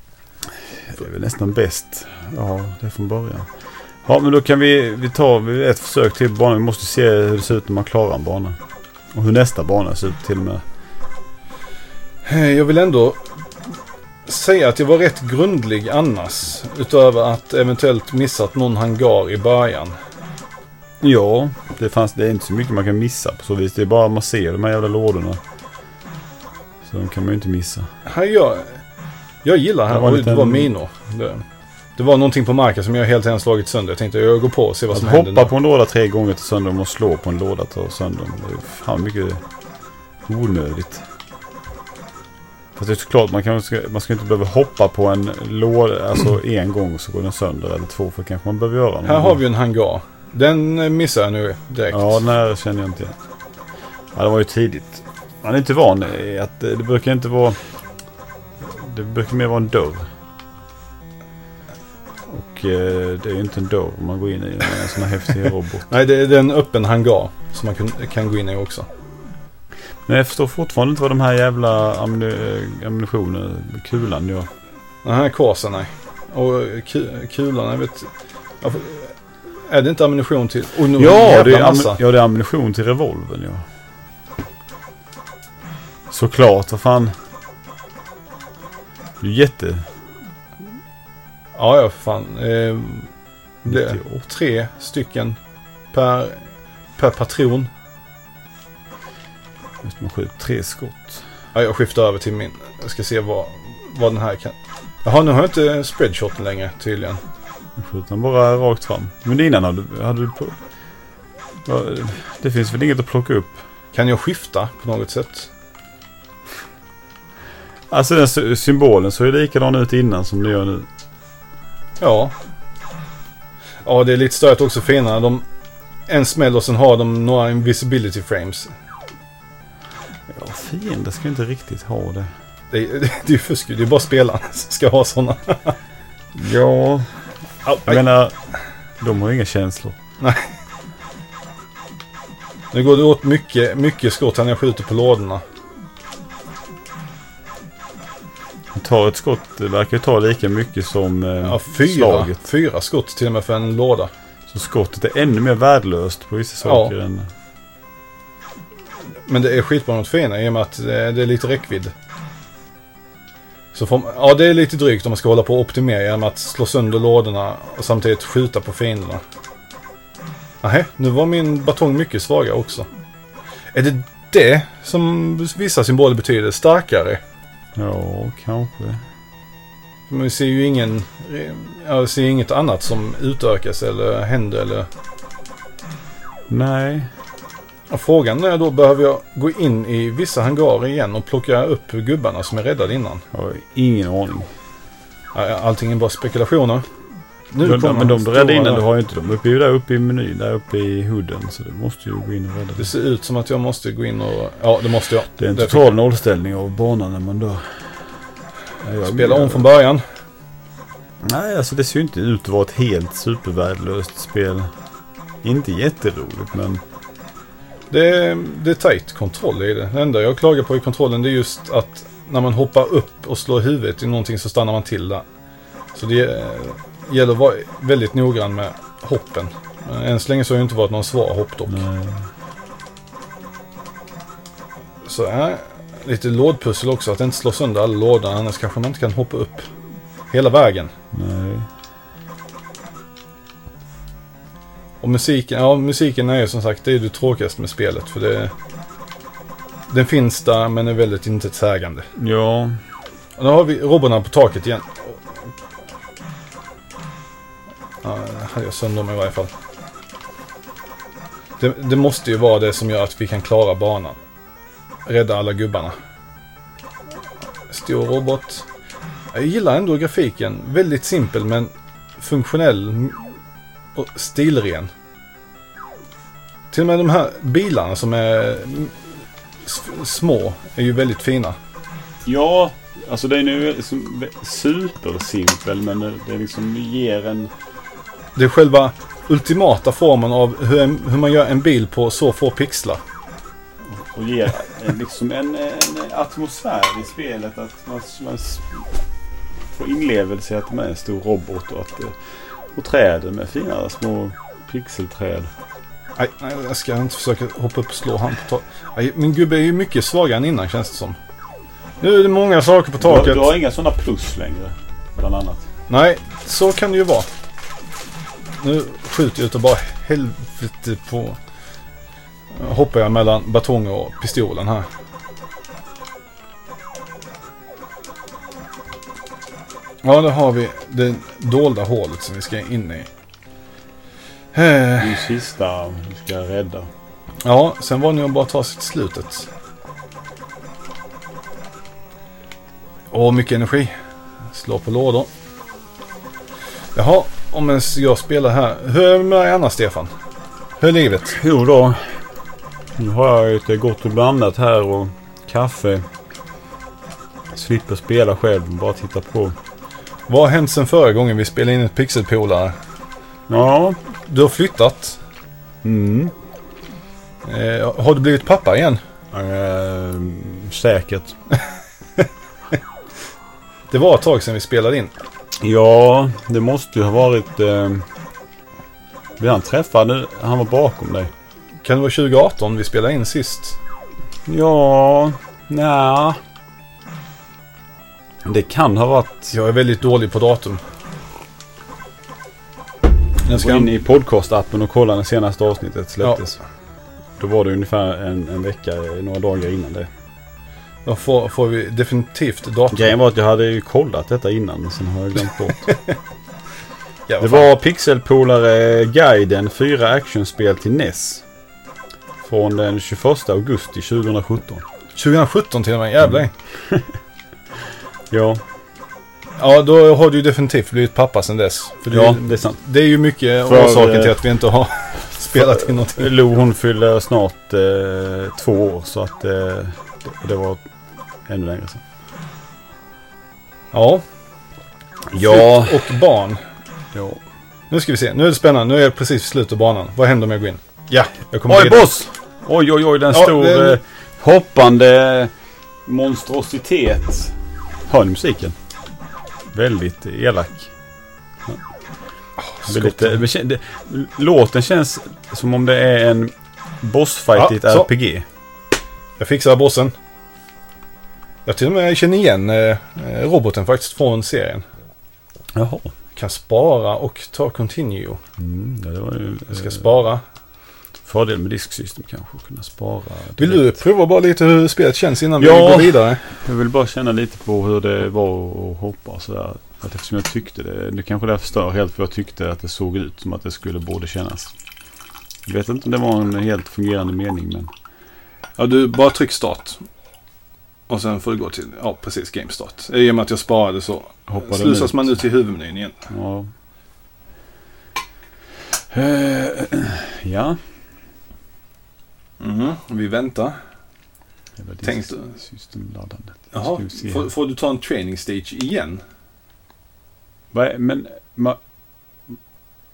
Det är väl nästan bäst. Ja, det är från början. Ja, men då kan vi, vi ta ett försök till banan. Vi måste se hur det ser ut när man klarar en bana. Och hur nästa bana ser ut till och med. Eh, Jag vill ändå säga att jag var rätt grundlig annars. Utöver att eventuellt missat någon hangar i början. Ja, det, fanns, det är inte så mycket man kan missa på så vis. Det är bara man ser de här jävla lådorna. Så de kan man ju inte missa. Här jag, jag gillar här. Det var det var minor. Det, det var någonting på marken som jag helt enkelt slagit sönder. Jag tänkte jag går på och ser vad Att som händer. hoppa nu. på en låda tre gånger till sönder och slå på en låda till sönder. Det är fan mycket onödigt. Fast det är såklart man, kan, man ska inte behöva hoppa på en låda alltså en gång så går den sönder. Eller två för kanske man behöver göra. Här har vi en hangar. Den eh, missar jag nu direkt. Ja, den här känner jag inte igen. Ja, det var ju tidigt. Man är inte van i att det, det brukar inte vara... Det brukar mer vara en dörr. Och eh, det är ju inte en dörr man går in i. Är en sån här häftig robot. Nej, det, det är en öppen hangar som man kan, kan gå in i också. Men jag förstår fortfarande inte vad de här jävla ammu- ammunitionen, kulan gör. Den här kvasen, nej. Och ku, kulan, jag vet... Är det inte ammunition till... Oh, nu Ja, det är, massa. ja, det är ammunition till revolvern ja. Såklart, vad fan. Det är jätte... Ja, ja, för fan. Eh, det är 98. tre stycken per, per patron. Just man skjuter tre skott. Ja, jag skiftar över till min. Jag ska se vad, vad den här kan... Jaha, nu har jag inte spreadshoten längre tydligen. Man skjuter den bara rakt fram. Men innan hade, hade du på... Ja, Det finns väl inget att plocka upp? Kan jag skifta på något sätt? Alltså den sy- symbolen såg ju likadan ut innan som det gör nu. Ja. Ja, det är lite störigt också för innan de... En smäll och sen har de några invisibility frames. Ja, fiender ska inte riktigt ha det. Det är, det är ju fusk Det är bara spelarna som ska ha sådana. Ja, Au, jag menar... De har ju inga känslor. Nu går det åt mycket, mycket skott när jag skjuter på lådorna. Tar ett skott, det verkar ju ta lika mycket som eh, Ja, fyra, slaget. fyra skott till och med för en låda. Så skottet är ännu mer värdelöst på vissa Ja. saker än... Men det är skitbra mot fiender i och med att det det är lite räckvidd. Så får, man- ja, det är lite drygt om man ska hålla på och optimera genom att slå sönder lådorna och samtidigt skjuta på fienderna. Nej, nu var min batong mycket svagare också. Är det det som vissa symboler betyder? Starkare? Ja, kanske. Men vi ser ju ingen... Jag ser inget annat som utökas eller händer eller... Nej. Och frågan är då, behöver jag gå in i vissa hangarer igen och plocka upp gubbarna som är räddade innan? Jag har ingen aning. Allting är bara spekulationer. Nu de, kommer men de du räddade innan, du har ju inte dem uppe, ju där uppe i menyn, där uppe i hooden. Så du måste ju gå in och rädda Det ser ut som att jag måste gå in och... Ja, det måste jag. Det är en Det total nollställning av banan när man dör. Jag- Spela om från början. Nej, alltså det ser ju inte ut att vara ett helt supervärdelöst spel. Inte jätteroligt, men Det är, det är tajt kontroll i det. Det enda jag klagar på i kontrollen det är just att när man hoppar upp och slår huvudet i någonting så stannar man till där. Så det eh, gäller att vara väldigt noggrann med hoppen. Men Än så länge så har det inte varit någon svår hopp dock. nej. Så är lite lådpussel också. Att inte slå sönder alla lådor. Annars kanske man inte kan hoppa upp hela vägen. nej. Och musiken, ja musiken är ju som sagt det är det tråkigaste med spelet. För det... Den finns där men är väldigt intetsägande. Ja, Och nu har vi robbarna på taket igen. Ja, hade jag sönder dem i varje fall. Det, det måste ju vara det som gör att vi kan klara banan. Rädda alla gubbarna. Stor robot. Jag gillar ändå grafiken. Väldigt simpel men funktionell och stilren. Till och med de här bilarna som är små är ju väldigt fina. Ja, alltså den är ju liksom supersimpel men det- liksom ger en... Det är själva ultimata formen av hur, en, hur man gör en bil på så få pixlar. Och ger liksom en, en atmosfär i spelet. Att man, man får inlevelse i att man är en stor robot och att... Och träden med fina små pixelträd. Nej, nej, jag ska inte försöka hoppa upp och slå han på taket. Min gubbe är ju mycket svagare än innan känns det som. Nu är det många saker på Du, taket. du har inga sådana plus längre. Bland annat. Nej, så kan det ju vara. Nu skjuter jag utav bara helvete på... Hoppar jag mellan batonger och pistolen här. Ja, då har vi det dolda hålet som vi ska in i. Eh, Din sista du ska rädda. Ja, sen var det nog bara att ta sig till slutet. Åh, mycket energi. Slå på lådor. Jaha, om jag spelar här. Hur är det med dig annars, Stefan? Hur är livet? Jo då. Nu har jag lite gott och blandat här och kaffe. Slipper spela själv, bara titta på. Vad har hänt sen förra gången vi spelade in ett pixelpolare? Ja. Du har flyttat. Mm. Eh, har du blivit pappa igen? Eh, säkert. Det var ett tag sedan vi spelade in. Ja, det måste ju ha varit... Eh, vi han träffade, han var bakom dig. Kan det vara 2018 vi spelade in sist? Ja, nja. Det kan ha varit... Jag är väldigt dålig på datum. Jag ska gå in i podcastappen och kolla när senaste avsnittet släpptes. Då var det ungefär en, en vecka, några dagar innan det. Då får, får vi definitivt datum. Grejen var att jag hade ju kollat detta innan, men sen har jag glömt bort. Ja, det var Pixelpolare Guiden 4 actionspel till NES. Från den 21 augusti 2017. 2017 till och med, jävlar. Ja, Ja, då har du ju definitivt blivit pappa sedan dess. För det, ja det är sant. det är ju mycket För, orsaken till att vi inte har spelat in någonting. Lo hon fyller snart eh, två år så att eh, det, det var ännu längre sedan. Ja, Ja. flytt och barn. ja. Nu ska vi se, nu är det spännande. Nu är jag precis i slutet av banan. Vad händer om jag går in? Ja, jag kommer Oj vidare. boss! Oj oj oj, den Ja, stor det- eh, hoppande monstrositet. Hör ni musiken? Väldigt elak. Men kän- det, låten känns som om det är en bossfight i ett Ja, så. RPG. Jag fixar bossen. Jag till och med känner igen eh, eh, roboten faktiskt från serien. Jaha. Kan spara och ta continue. Mm, det var ju Jag ska eh, spara. Fördel med disksystem kanske. Att kunna spara. Vill direkt. du prova bara lite hur spelet känns innan Ja. vi går vidare? Jag vill bara känna lite på hur det var att hoppa och sådär. Att eftersom jag tyckte det. Det kanske därför stör helt för jag tyckte att det såg ut som att det skulle borde kännas. Jag vet inte om det var en helt fungerande mening men. Ja, du bara tryck start. Och sen får du gå till, ja precis, game start. I och med att jag sparade så Hoppade slusas ut. man ut till huvudmenyn igen. Ja. Eh, ja. Mhm, Vi väntar. Det var Tänk- Systemladdandet. Jaha, får, får du ta en training stage igen? Är, men ma,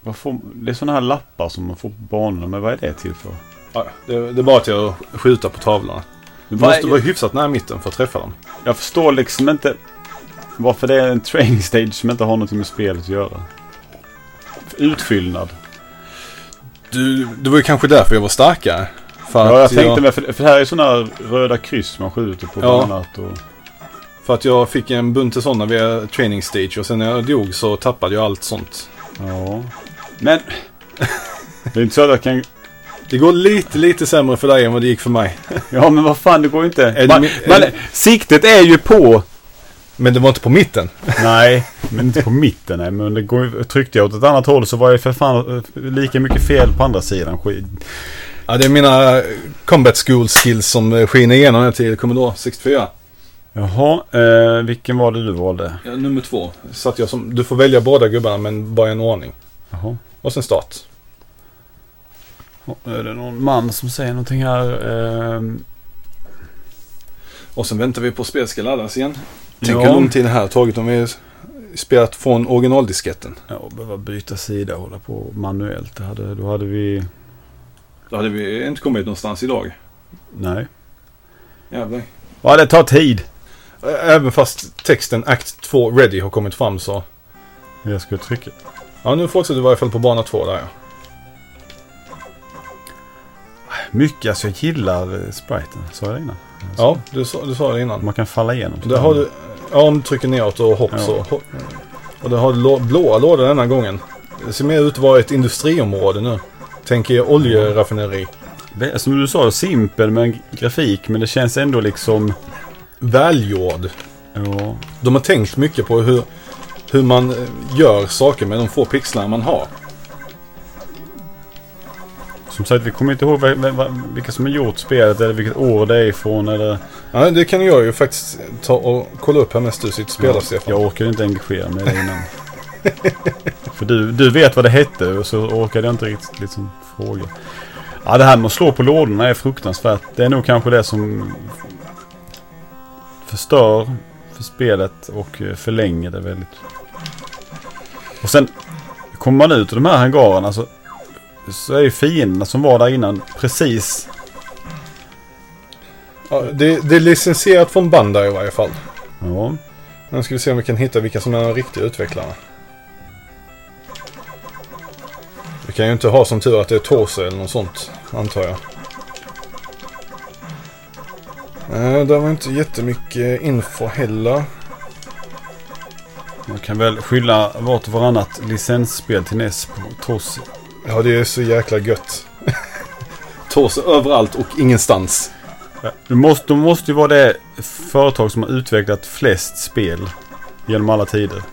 vad får, det är sådana här lappar som man får på banorna. Men vad är det till för? Ja, det, det är bara till att skjuta på tavlorna. Du Vad måste vara hyfsat nära mitten för att träffa dem. Jag förstår liksom inte varför det är en training stage som inte har något med spelet att göra. Utfyllnad. Du, det var ju kanske därför jag var starkare. För Ja, jag tänkte med, för, för här är sådana röda kryss man skjuter på Ja. annat. Och, För att jag fick en bunt sådana via training stage och sen när jag dog så tappade jag allt sånt. ja. Men det är inte så att jag kan... Det går lite, lite sämre för dig än vad det gick för mig. Ja, men vad fan, det går ju inte. Är det Man, min- man, är siktet är ju på... Men det var inte på mitten. Nej, men inte på mitten. Nej, men det går, tryckte jag åt ett annat håll så var det för fan eh, lika mycket fel på andra sidan. Skit. Ja, det är mina combat school skills som eh, skiner igenom till Commodore 64. Jaha, eh, vilken var det du valde? Ja, nummer två. Satt jag som, du får välja båda gubbarna men bara i en ordning. Jaha. Och sen start. Ja, Är det någon man som säger någonting här? Eh, Och sen väntar vi på att spelet ska laddas igen. Tänk hur ja, lång tid det här har tagit om vi spelat från originaldisketten. ja, behöva byta sida och hålla på manuellt. Det hade, då hade vi... Då hade vi inte kommit någonstans idag. Nej. Jävlar. Ja, det tar tid. Även fast texten Act 2 Ready har kommit fram så. Jag ska trycka. Ja, nu fortsätter vi i varje fall på bana 2 där ja. Mycket, alltså jag gillar eh, spriten. Sa jag det innan? Ja, du sa, du sa det innan. Man kan falla igenom. Där har du, ja om du trycker neråt och hopp Ja. så. ho- Och där har blåa lådor denna gången. Det ser mer ut att vara ett industriområde nu. Tänk er oljeraffineri. Som du sa, simpel med grafik. Men det känns ändå liksom... Välgjord. Ja, De har tänkt mycket på hur, hur man eh, gör saker med de få pixlar man har. som sagt, vi kommer inte ihåg vilka som har gjort spelet eller vilket år det är ifrån. Eller... Ja, det kan jag ju faktiskt ta och kolla upp här medan du sitter och spelar Stefan. Jag orkade inte engagera mig innan. För du, du vet vad det hette och så orkade jag inte riktigt liksom fråga. Ja, det här med att slå på lådorna är fruktansvärt. Det är nog kanske det som förstör för spelet och eh, förlänger det väldigt. Och sen kommer man ut ur de här hangarerna så, så är ju fienderna som var där innan precis Ja, det, det är licensierat från Bandai i varje fall. Ja, Nu ska vi se om vi kan hitta vilka som är de riktiga utvecklarna. Kan ju inte ha som tur att det är Torse eller något sånt, antar jag. Nej, det var inte jättemycket info heller. man kan väl skylla vart och varannat licensspel till NES på TOS. Ja, det är så jäkla gött. Torse överallt och ingenstans. Det måste, de måste ju vara det företag som har utvecklat flest spel genom alla tider.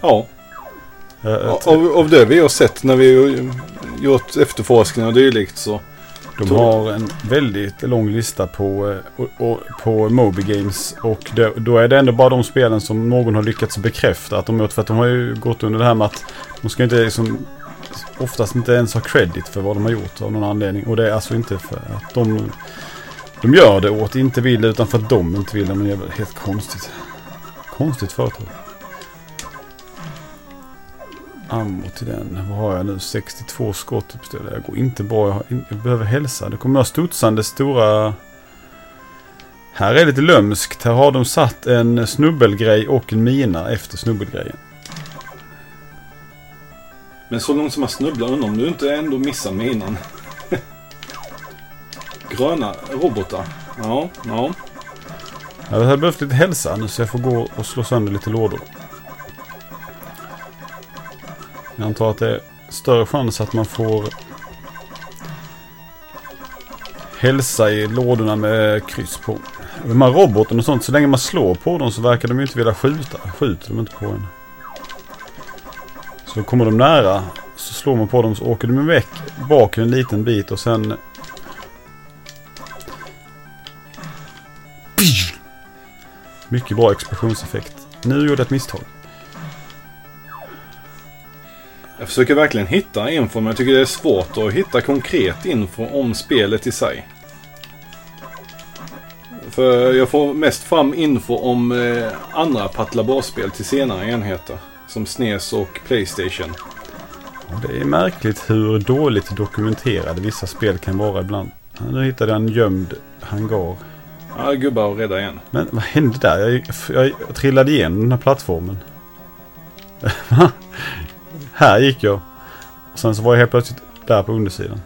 Ja, Jag av, av det vi har sett när vi har gjort efterforskningar och dylikt så. De har en väldigt lång lista på, eh, på Moby Games. Och det, då är det ändå bara de spelen som någon har lyckats bekräfta att de gjort. För att de har ju gått under det här med att de ska inte liksom oftast inte ens ha credit för vad de har gjort av någon anledning. Och det är alltså inte för att de, de gör det åt inte vill utan för att de inte vill. Men det är helt konstigt. Konstigt företag. Ammo till den. Vad har jag nu? 62 skott uppställda. Jag går inte bra. Jag, har, jag behöver hälsa. Det kommer några studsande stora... Här är det lite lömskt. Här har de satt en snubbelgrej och en mina efter snubbelgrejen. Men så långt som man snubblar undrar om du inte ändå missar med innan. Gröna robotar. Ja, ja. Jag hade behövt lite hälsa nu så jag får gå och slå sönder lite lådor. Jag antar att det är större chans att man får hälsa i lådorna med kryss på. De här robotarna och sånt, så länge man slår på dem så verkar de ju inte vilja skjuta. Skjuter de inte på en. Så kommer de nära så slår man på dem så åker de väck bak en liten bit och sen Mycket bra explosionseffekt. Nu gjorde jag ett misstag. Jag försöker verkligen hitta info men jag tycker det är svårt att hitta konkret info om spelet i sig. För jag får mest fram info om eh, andra Patlabar-spel till senare enheter. Som SNES och Playstation. Det är märkligt hur dåligt dokumenterade vissa spel kan vara ibland. Nu hittade jag en gömd hangar. Ja, gubbar att rädda igen. Men vad hände där? Jag, jag, jag trillade igenom den här plattformen. Här gick jag. Och sen så var jag helt plötsligt där på undersidan.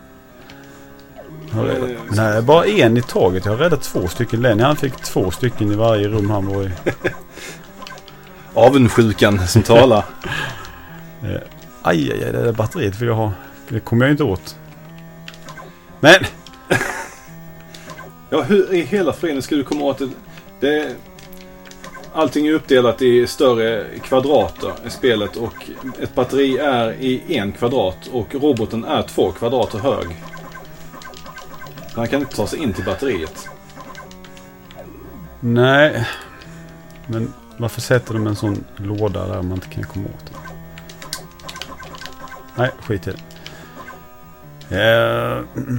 Men här är bara en i taget. Jag har räddat två stycken. Lenny han fick två stycken i varje rum han var i. Avundsjukan som talar. Aj, aj, aj, det där batteriet vill jag ha. Det kommer jag inte åt. Men! Ja, hur i hela friden ska du komma åt det? det allting är uppdelat i större kvadrater i spelet och ett batteri är i en kvadrat och roboten är två kvadrater hög. Han kan inte ta sig in till batteriet. Nej. Men varför sätter de en sån låda där man inte kan komma åt den? Nej, skit i det. Uh...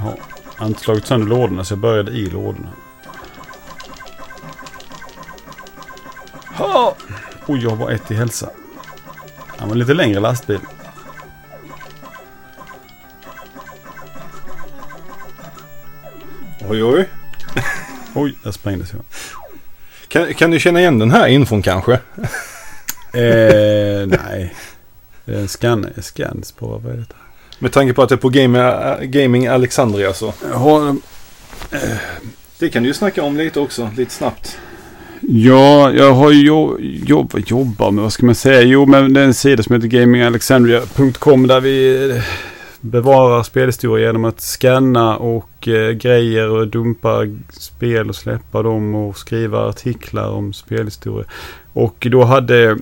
Ja jag har inte slagit sönder lådorna så jag började i lådorna. Ha! Oj, jag har bara ett i hälsa. Han var lite längre lastbil. Oj, oj. Oj, där sprängdes jag. Kan, kan du känna igen den här infon kanske? Eh, nej. Det är en scan, scans på, vad är det? Med tanke på att det är på Game, Gaming Alexandria så. Har, Det kan du ju snacka om lite också, lite snabbt. ja, jag har jo, jobb, jobbar med, vad ska man säga? Jo, men det är en sida som heter gamingalexandria.com där vi eh, bevarar spelhistoria genom att scanna och eh, grejer och dumpa spel och släppa dem och skriva artiklar om spelhistoria. Och då hade eh,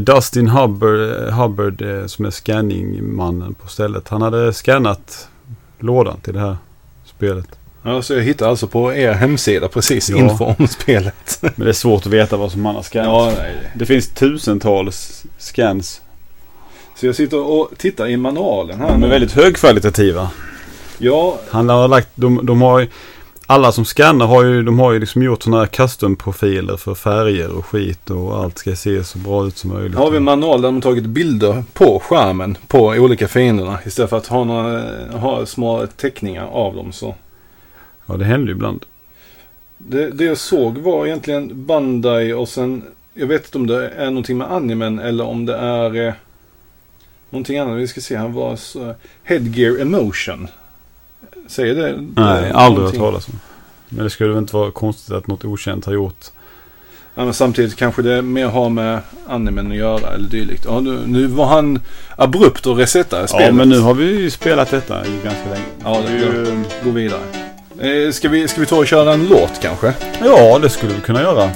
Dustin Hubbard, Hubbard eh, som är scanningmannen på stället. Han hade scannat lådan till det här spelet. Ja, så jag hittar alltså på er hemsida precis Ja. om spelet. Men det är svårt att veta vad som han har scannat. Ja, nej. Det finns tusentals scans. Så jag sitter och tittar i manualen här De är väldigt högkvalitativa. Ja, Han har lagt, de, de har ju, alla som scannar har ju, de har ju liksom gjort sådana här custom-profiler för färger och skit och allt ska se så bra ut som möjligt. har vi en manual där de har tagit bilder på skärmen på olika fienderna. Istället för att ha, några, ha små teckningar av dem så. Ja, det händer ju ibland. Det, det jag såg var egentligen Bandai och sen, jag vet inte om det är någonting med animen eller om det är eh, någonting annat. Vi ska se, han var så, Headgear Emotion. Säger det? Nej, det aldrig hört talas om. Men det skulle väl inte vara konstigt att något okänt har gjort. Ja, men samtidigt kanske det mer har med animen att göra eller dylikt. Ja, nu, nu var han abrupt och resetade spelet. Ja, men nu har vi ju spelat detta i ganska länge. Ja, det är ju, Gå vidare. Eh, ska, vi, ska vi ta och köra en låt kanske? Ja, det skulle vi kunna göra.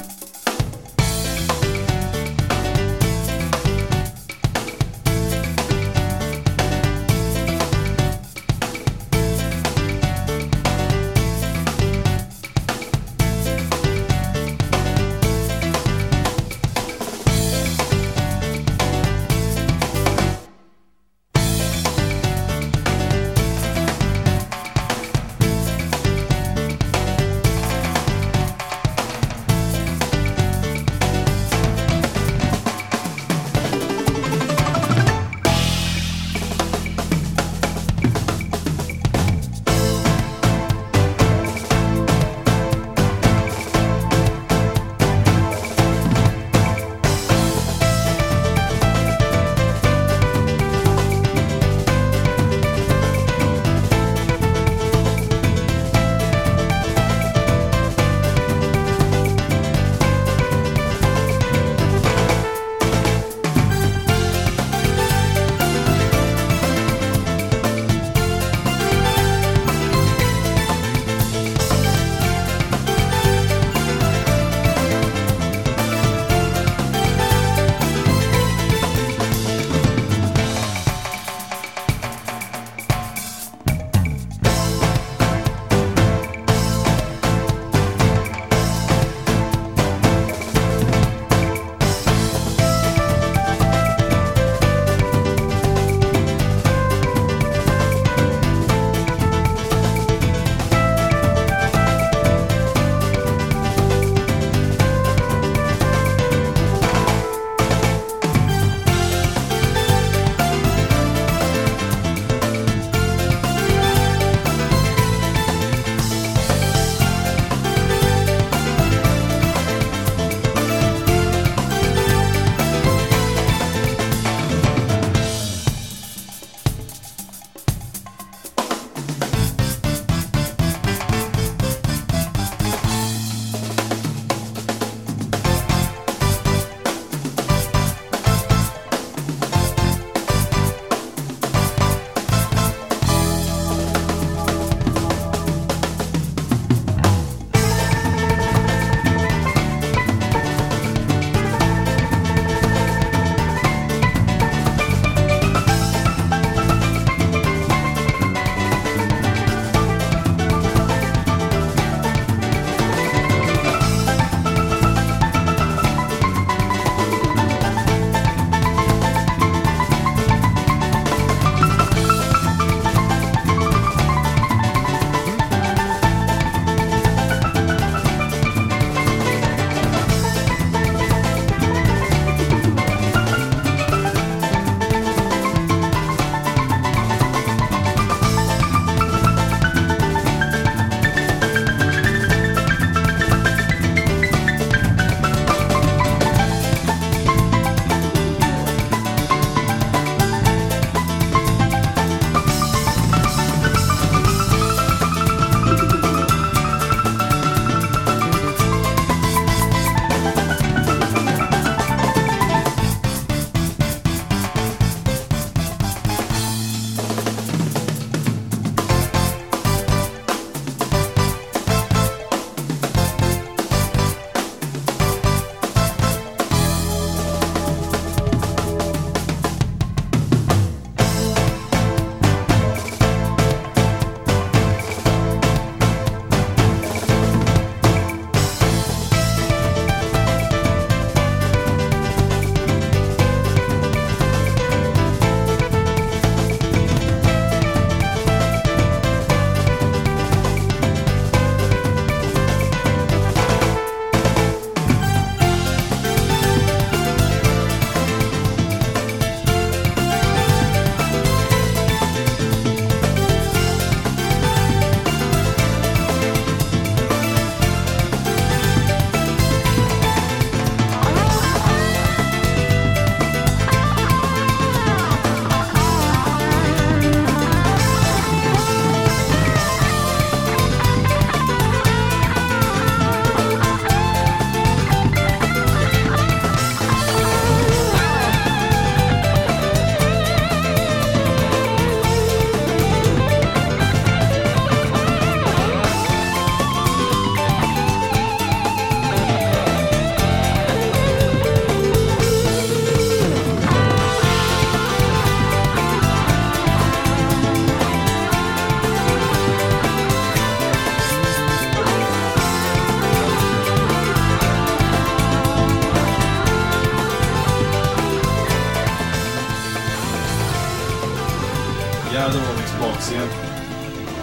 Ja, då var vi tillbaka igen.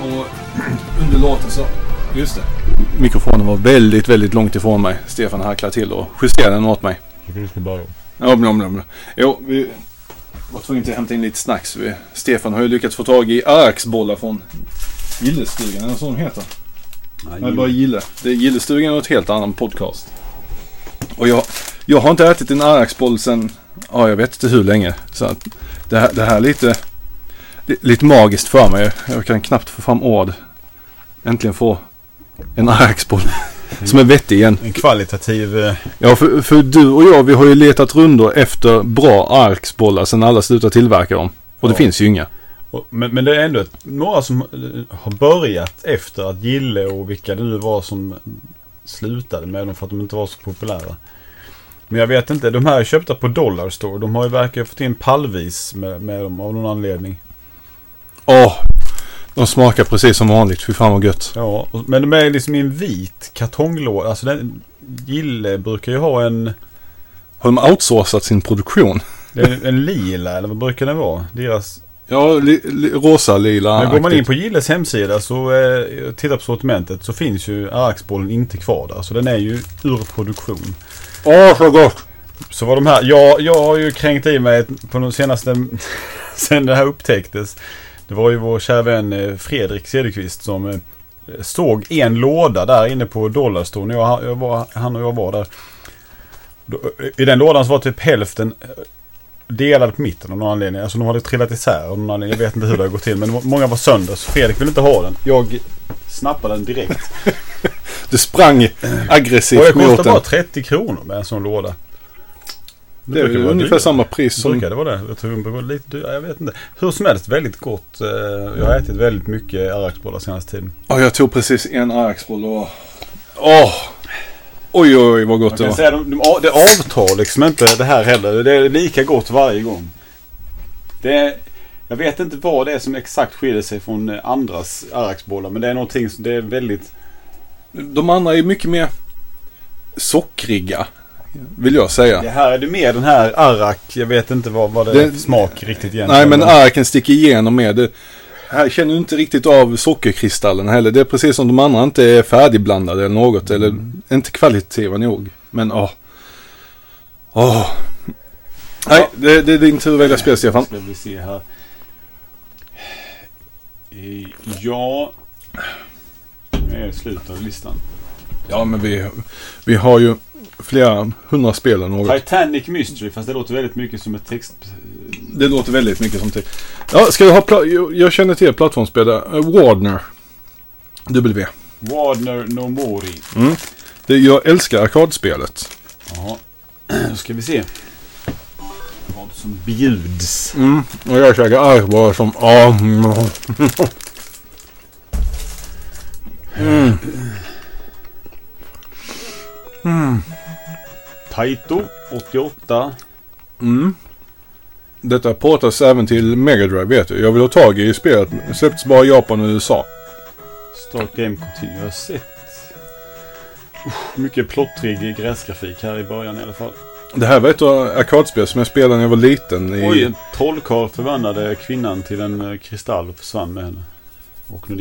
Och under låten så... Just det. Mikrofonen var väldigt, väldigt långt ifrån mig. Stefan harklade till och justerade den åt mig. Tycker du ska börja? Ja, bla, bla, bla. Jo, vi var tvungna att hämta in lite snacks. Vi, Stefan har ju lyckats få tag i Arksbollar från Gillestugan, eller så de heter. Nej, bara Gille. Det är Gillestugan och ett helt annan podcast. Och jag, jag har inte ätit en Arksboll sen, ja jag vet inte hur länge. Så att det här, det här är lite, li- lite magiskt för mig. Jag kan knappt få fram ord. Äntligen få en Arksboll som är vettig igen. En kvalitativ... eh, Ja, för, för du och jag, vi har ju letat rundor efter bra arksbollar sen alla slutade tillverka dem. Och det Ja. finns ju inga. och- Men, men det är ändå ett, några som eh, har börjat efter att Gille och vilka det nu var som slutade med dem för att de inte var så populära. Men jag vet inte, de här är köpta på Dollar Store. De har ju verkar ha fått in pallvis med, med dem av någon anledning. Åh! de smakar precis som vanligt. Fy fan vad gött. Ja, men de är liksom i en vit kartonglåda. Alltså den, Gille brukar ju ha en, Har de outsourcat sin produktion? det är en lila eller vad brukar det vara? Deras Ja, li, li, rosa, lila. Men går man in på Gilles hemsida så eh, tittar på sortimentet så finns ju Arksbollen inte kvar där. Så den är ju ur produktion. Åh, så gott! Så var de här, jag, jag har ju kränkt i mig på de senaste, sen det här upptäcktes. Det var ju vår kära vän eh, Fredrik Cederqvist som eh, såg en låda där inne på Dollarstore jag, jag var, han och jag var där. Då, I den lådan så var typ hälften eh, delad på mitten av någon anledning. Alltså de hade trillat isär av någon anledning. Jag vet inte hur det har gått till men många var sönder. Så Fredrik ville inte ha den. Jag snappade den direkt. Du sprang Och aggressivt det mot kostar bara den. 30 kronor med en sån låda. Det är ju vara ungefär dyrt. samma pris som... Brukar det vara det? Jag tror det var lite dyrt. Jag vet inte. Hur som helst väldigt gott. Eh, Jag har ätit väldigt mycket arraksbollar senaste tiden. Ja, jag tog precis en arksboll och... Åh! Oj, oj, oj, vad gott det var. säga de, de, det avtar liksom inte det här heller. Det är lika gott varje gång. Det är, jag vet inte vad det är som exakt skiljer sig från andras arraksbollar. Men det är någonting som det är väldigt... De andra är mycket mer sockriga. Vill jag säga. Det här är det mer den här arrak. Jag vet inte vad, vad det, är Det- för smak riktigt egentligen. Nej, men arken sticker igenom med det. Här känner du inte riktigt av sockerkristallen heller. Det är precis som de andra inte är färdigblandade eller något. Eller inte kvalitativa nog. Men åh. Åh. Nej, det, det är din tur att välja spel Stefan. Ska vi se här. Eh, Ja. Nu är slutet av listan. Ja, men vi, vi har ju flera hundra spel eller något. Titanic Mystery, fast det låter väldigt mycket som ett text... Det låter väldigt mycket som till. Ja, ska vi ha... Pla- jag, känner till ett plattformsspel där. Uh, Wardner. W. Wardner No Mori. Mm. Det, jag älskar arkadspelet. Jaha. Då ska vi se. Vad som bjuds. Mm. Och jag käkar arkbollar som... Mm. Mm. Taito 88. Mm. Detta portas även till Mega Drive vet du. Jag vill ha tag i spelet. Släpptes bara i Japan och USA. Start Game Continue. Jag sett... Usch, mycket plottrig gräsgrafik här i början i alla fall. Det här var ett arkadspel som jag spelade när jag var liten. I, Oj, en trollkarl förvandlade kvinnan till en eh, kristall och försvann med henne.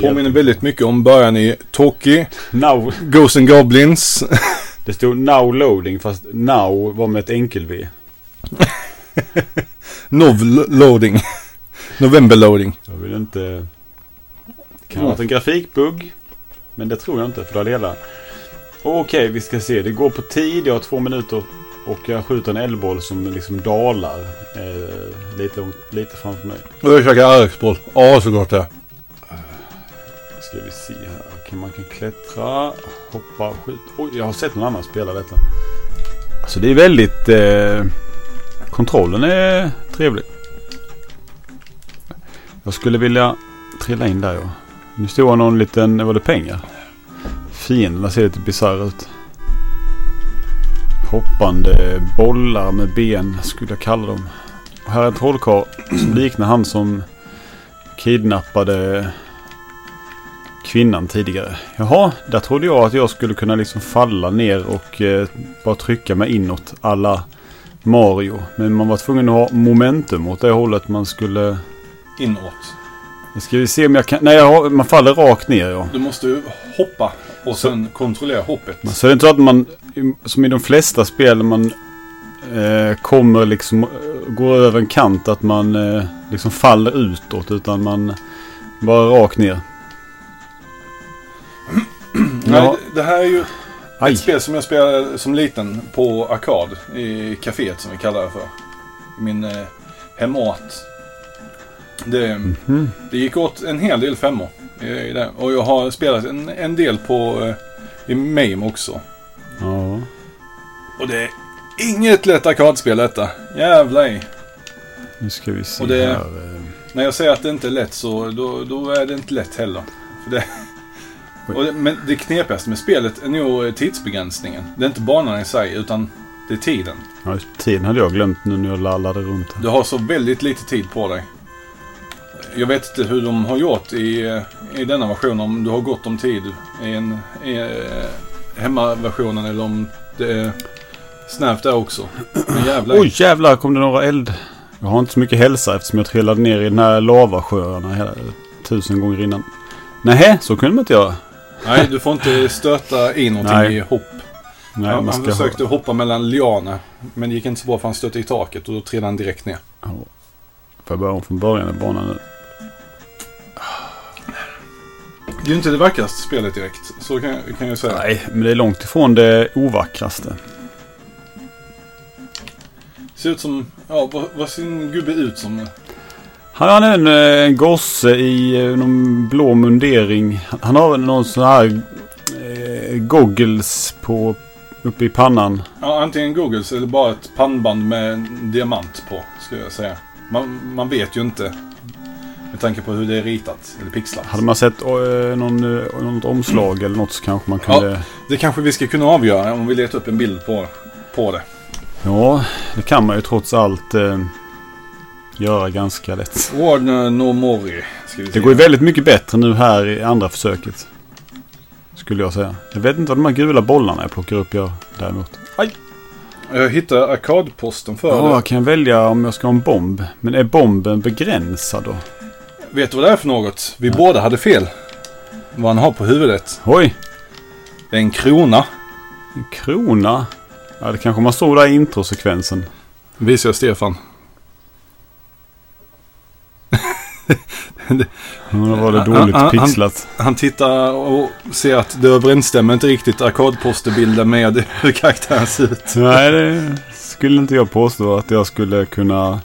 Påminner väldigt mycket om början i Toki, Now, Ghosts and Goblins. det stod now loading fast now var med ett enkel-V. Nov loading. November loading. Jag vill inte... Det kan ha varit en grafikbugg. Men det tror jag inte för det har delat. Okej, vi ska se. Det går på tid. Jag har två minuter. Och jag skjuter en eldboll som liksom dalar eh, lite, lite framför mig. Och jag käkar arkboll. Åh, så gott det är. Ska vi se här. Kan man kan klättra, hoppa, skjuta. Oj, jag har sett någon annan spela detta. Alltså det är väldigt... Eh, kontrollen är trevlig. Jag skulle vilja trilla in där ja. Nu står någon liten, var det pengar? Fienderna ser lite bisarra ut. Hoppande bollar med ben skulle jag kalla dem. Och här är en trollkarl som liknar han som kidnappade kvinnan tidigare. Jaha, där trodde jag att jag skulle kunna liksom falla ner och eh, bara trycka mig inåt alla Mario. Men man var tvungen att ha momentum åt det hållet man skulle... Inåt. Nu ska vi se om jag kan... Nej, jag man faller rakt ner ja. Du måste hoppa och sen kontrollera hoppet. Så det är inte så att man, som i de flesta spel, man eh, kommer liksom, eh, går över en kant, att man eh, liksom faller utåt. Utan man bara rakt ner. Nej, Ja. det- här är ju Aj. ett spel som jag spelade som liten på arkad i kaféet som vi kallar det för. Min eh, hemort. Det, Mhm. det gick åt en hel del femmor i, det. Och jag har spelat en, en del på eh, i MAME också. Ja. Och det är inget lätt arkadspel detta. Jävlar i. Nu ska vi se Och det- här. eh. När jag säger att det inte är lätt så då, då är det inte lätt heller. För det, och det, men det knepigaste med spelet är nog tidsbegränsningen. Det är inte banan i sig utan det är tiden. Ja, tiden hade jag glömt nu när jag lallade runt. här. Du har så väldigt lite tid på dig. Jag vet inte hur de har gjort i, eh, i denna version. Om du har gott om tid i, en, i eh, hemmaversionen eller om det är snävt där också. Men jävlar. Oj jävlar kom det några eld. Jag har inte så mycket hälsa eftersom jag trillade ner i den här lavasjöarna hela, tusen gånger innan. Nej, så kunde man inte göra. Nej, du får inte stöta i någonting Nej. i hopp. Nej, han han försökte hoppa mellan lianer. Men det gick inte så bra för han stötte i taket och då trillade han direkt ner. Ja. Får jag börja om från början i banan nu? Det är ju inte det vackraste spelet direkt. Så kan, kan jag säga. Nej, men det är långt ifrån det ovackraste. Ser ut som... Ja, vad, vad ser en gubbe ut som? Han har en, eh, en gosse i eh, någon blå mundering. Han- Han har någon sån här eh, goggles på, uppe i pannan. Ja, antingen Googles eller bara ett pannband med en diamant på, skulle jag säga. Man, man vet ju inte. Med tanke på hur det är ritat, eller pixlat. Hade man sett eh, någon, eh, något omslag eller något så kanske man kunde... Det kanske vi ska kunna avgöra om vi letar upp en bild på, på det. Ja, det kan man ju trots allt eh, göra ganska lätt. Warner No Mori. Det går ju väldigt mycket bättre nu här i andra försöket. Skulle jag säga. Jag vet inte vad de här gula bollarna jag plockar upp gör däremot. Jag hittade arkadposten för Ja, det. jag kan välja om jag ska ha en bomb. Men är bomben begränsad då? Vet du vad det är för något? Vi båda hade fel. Vad han har på huvudet. Oj! Det är en krona. En krona? Ja, det kanske man såg där i introsekvensen. Visar jag Stefan. Ja, då var det Han- dåligt han- han- pixlat. Han tittar och ser att det överensstämmer inte riktigt arkadposterbilden med hur karaktären ser ut. Nej, det skulle inte jag påstå att jag skulle kunna...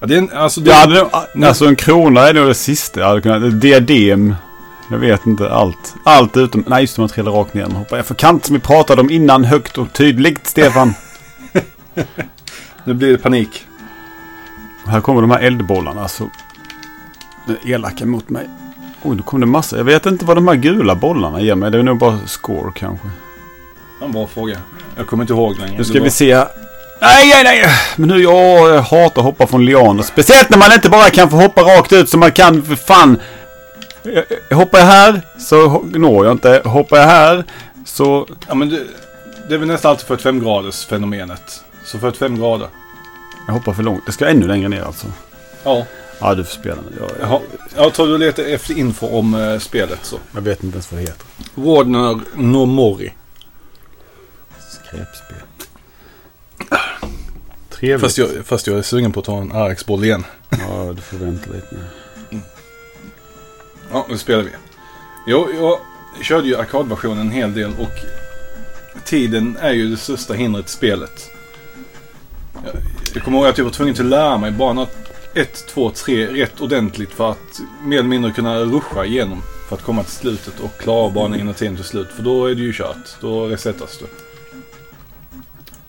Ja, det är en, alltså det, hade, nog- alltså en krona är nog det sista jag hade kunnat... Diadem. Jag vet inte allt. Allt utom... Nej, just det, man trillar rakt ner. Man hoppar jag för kant som vi pratade om innan högt och tydligt, Stefan. Nu blir det panik. Här kommer de här eldbollarna. Alltså, elaka mot mig. Oj, nu kom det massa. Jag vet inte vad de här gula bollarna ger mig. Det är nog bara score kanske. En bra fråga. Jag kommer inte ihåg längre. Nu ska vi se. Nej, nej, nej. Men nu, jag, hatar att hoppa från lianer. Speciellt när man inte bara kan få hoppa rakt ut som man kan för fan. Jag- jag Hoppar jag här så når jag inte. Hoppar jag här så... Ja, men det, det är väl nästan alltid 45 graders fenomenet. Så 45 grader. Jag hoppar för långt. Det ska ännu längre ner alltså. Ja. Ja, du får spela nu. Jag, Jaha. Jag tror du letar efter info om eh, spelet så. jag vet inte ens vad det heter. Warner No Mori. Skräpspel. Trevligt. Fast jag, fast jag är sugen på att ta en RX-boll igen. Ja, du får vänta lite nu. Ja, nu spelar vi. Jo, jag körde ju arkadversionen en hel del och tiden är ju det största hindret i spelet. Jag, jag kommer ihåg att jag var tvungen att lära mig bana 1, 2, 3 rätt ordentligt för att mer eller mindre kunna ruscha igenom. För att komma till slutet och klara banan innan tiden till slut. För då är det ju kört. Då resetas du.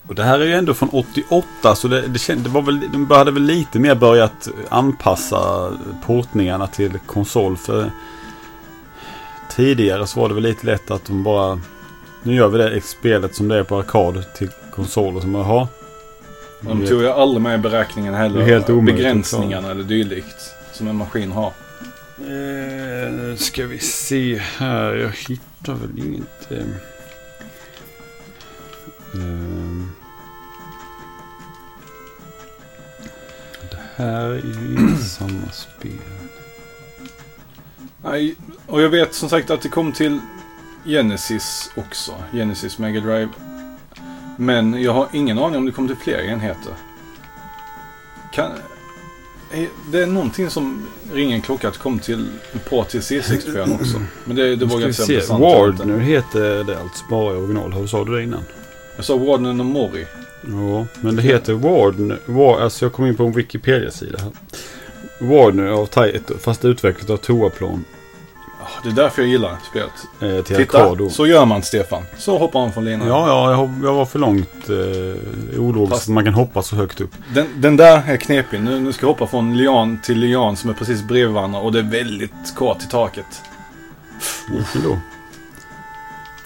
Och det här är ju ändå från 88 så det, det, känd, det var väl, de hade väl lite mer börjat anpassa portningarna till konsol. För tidigare så var det väl lite lätt att de bara... Nu gör vi det spelet som det är på arkad till konsol och så bara, jaha. De tog jag aldrig med i beräkningen heller. Helt omöjligt Begränsningarna eller dylikt. Som en maskin har. Eh, nu ska vi se här. Jag hittar väl inget. Eh, ehm. det här är ju inte samma spel. Nej, och jag vet som sagt att det kom till Genesis också. Genesis Mega Drive. Men jag har ingen aning om det kom till fler enheter. Kan, det är någonting som ringer en klocka att kom till en port till C64 också. Men det, det Nu vågar jag ska inte vi säga se. sant eller inte. Wardner heter det alltså bara i original. Hur sa du det innan? Jag sa Warden och Mori. Ja, men det heter Wardner. War, alltså jag kom in på en Wikipedia-sida här. Wardner av Taito, fast utvecklat av Toaplan Det är därför jag gillar spelet. eh, till Titta, arkad. då. så gör man Stefan. Så hoppar man från linan. Ja, ja, jag, jag var för långt eh, ologiskt. Man kan hoppa så högt upp. Den, den där är knepig. Nu, nu ska jag hoppa från lian till lian som är precis bredvid varandra och det är väldigt kort till taket. Usch då.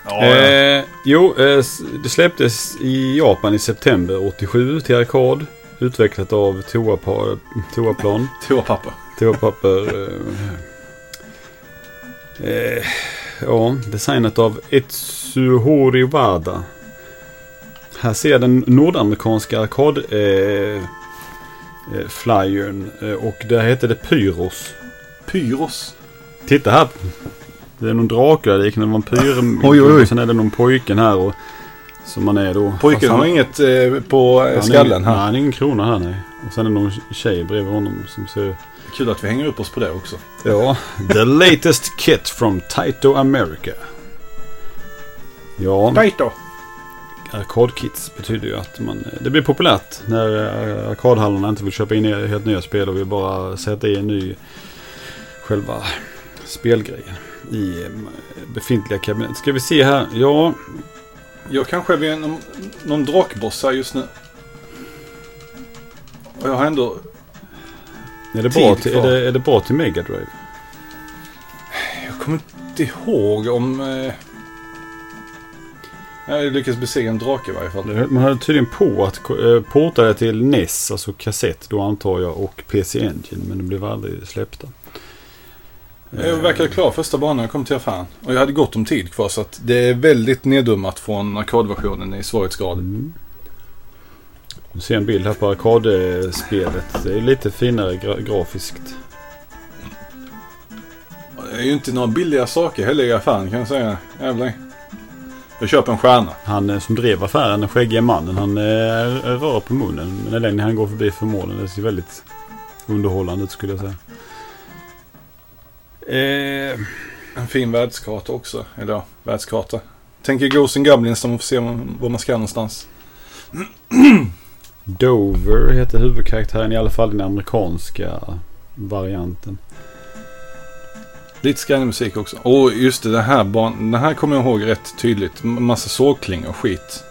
Ja, ja. Eh, jo, eh, det släpptes i Japan i september 87 till arkad. Utvecklat av Toaplan. Toapapper. Toapapper. Eh, ja, designat av Etsuhori Wada. Här ser jag den nordamerikanska arkad eh, eh, flyern eh, och där heter det Pyros. Pyros. Titta här. Det är någon drake där, en vampyr. Oj, oj, oj. Sen är det någon pojken här och som man är då. Pojken han- har inget eh, på skallen är, här. Nej, han är ingen krona här nej. Och sen är det någon tjej bredvid honom som ser... Kul att vi hänger upp oss på det också. Ja, the latest kit from Taito America. Ja, Taito. arkadkits betyder ju att man, det blir populärt när eh, arkadhallarna inte vill köpa in helt nya spel och vill bara sätta i en ny själva spelgrejen i eh, befintliga kabinett. Ska vi se här. Ja, Jag kanske är vid någon, någon drakboss här just nu. Och jag har ändå... är det, bra till, är, det, är det bra till Mega Drive? Jag kommer inte ihåg om... Eh, jag lyckades besegra en drake i varje fall. Man hade tydligen på att eh, porta det till NES, alltså kassett då antar jag, och PC Engine. Men det blev aldrig släppta. Jag verkade klar första banan jag kom till affären. Och jag hade gott om tid kvar så att det är väldigt neddummat från arkadversionen i svårighetsgrad. Mm. Du ser en bild här på arkadspelet. Det är lite finare gra- grafiskt. Det är ju inte några billiga saker heller i affären kan jag säga. Jävlar. Jag köper en stjärna. Han eh, som drev affären, den skäggiga mannen, han eh, är rör på munnen. Men längre han går förbi förmånen. Det ser väldigt underhållande ut skulle jag säga. Eh, En fin världskarta också. Eller ja, världskarta. Tänker Ghosts and Goblins där man får se var man ska någonstans. Dover heter huvudkaraktären i alla fall den amerikanska varianten. Lite skränig musik också. Och just det, den här, den här kommer jag ihåg rätt tydligt. Massa sågkling och skit.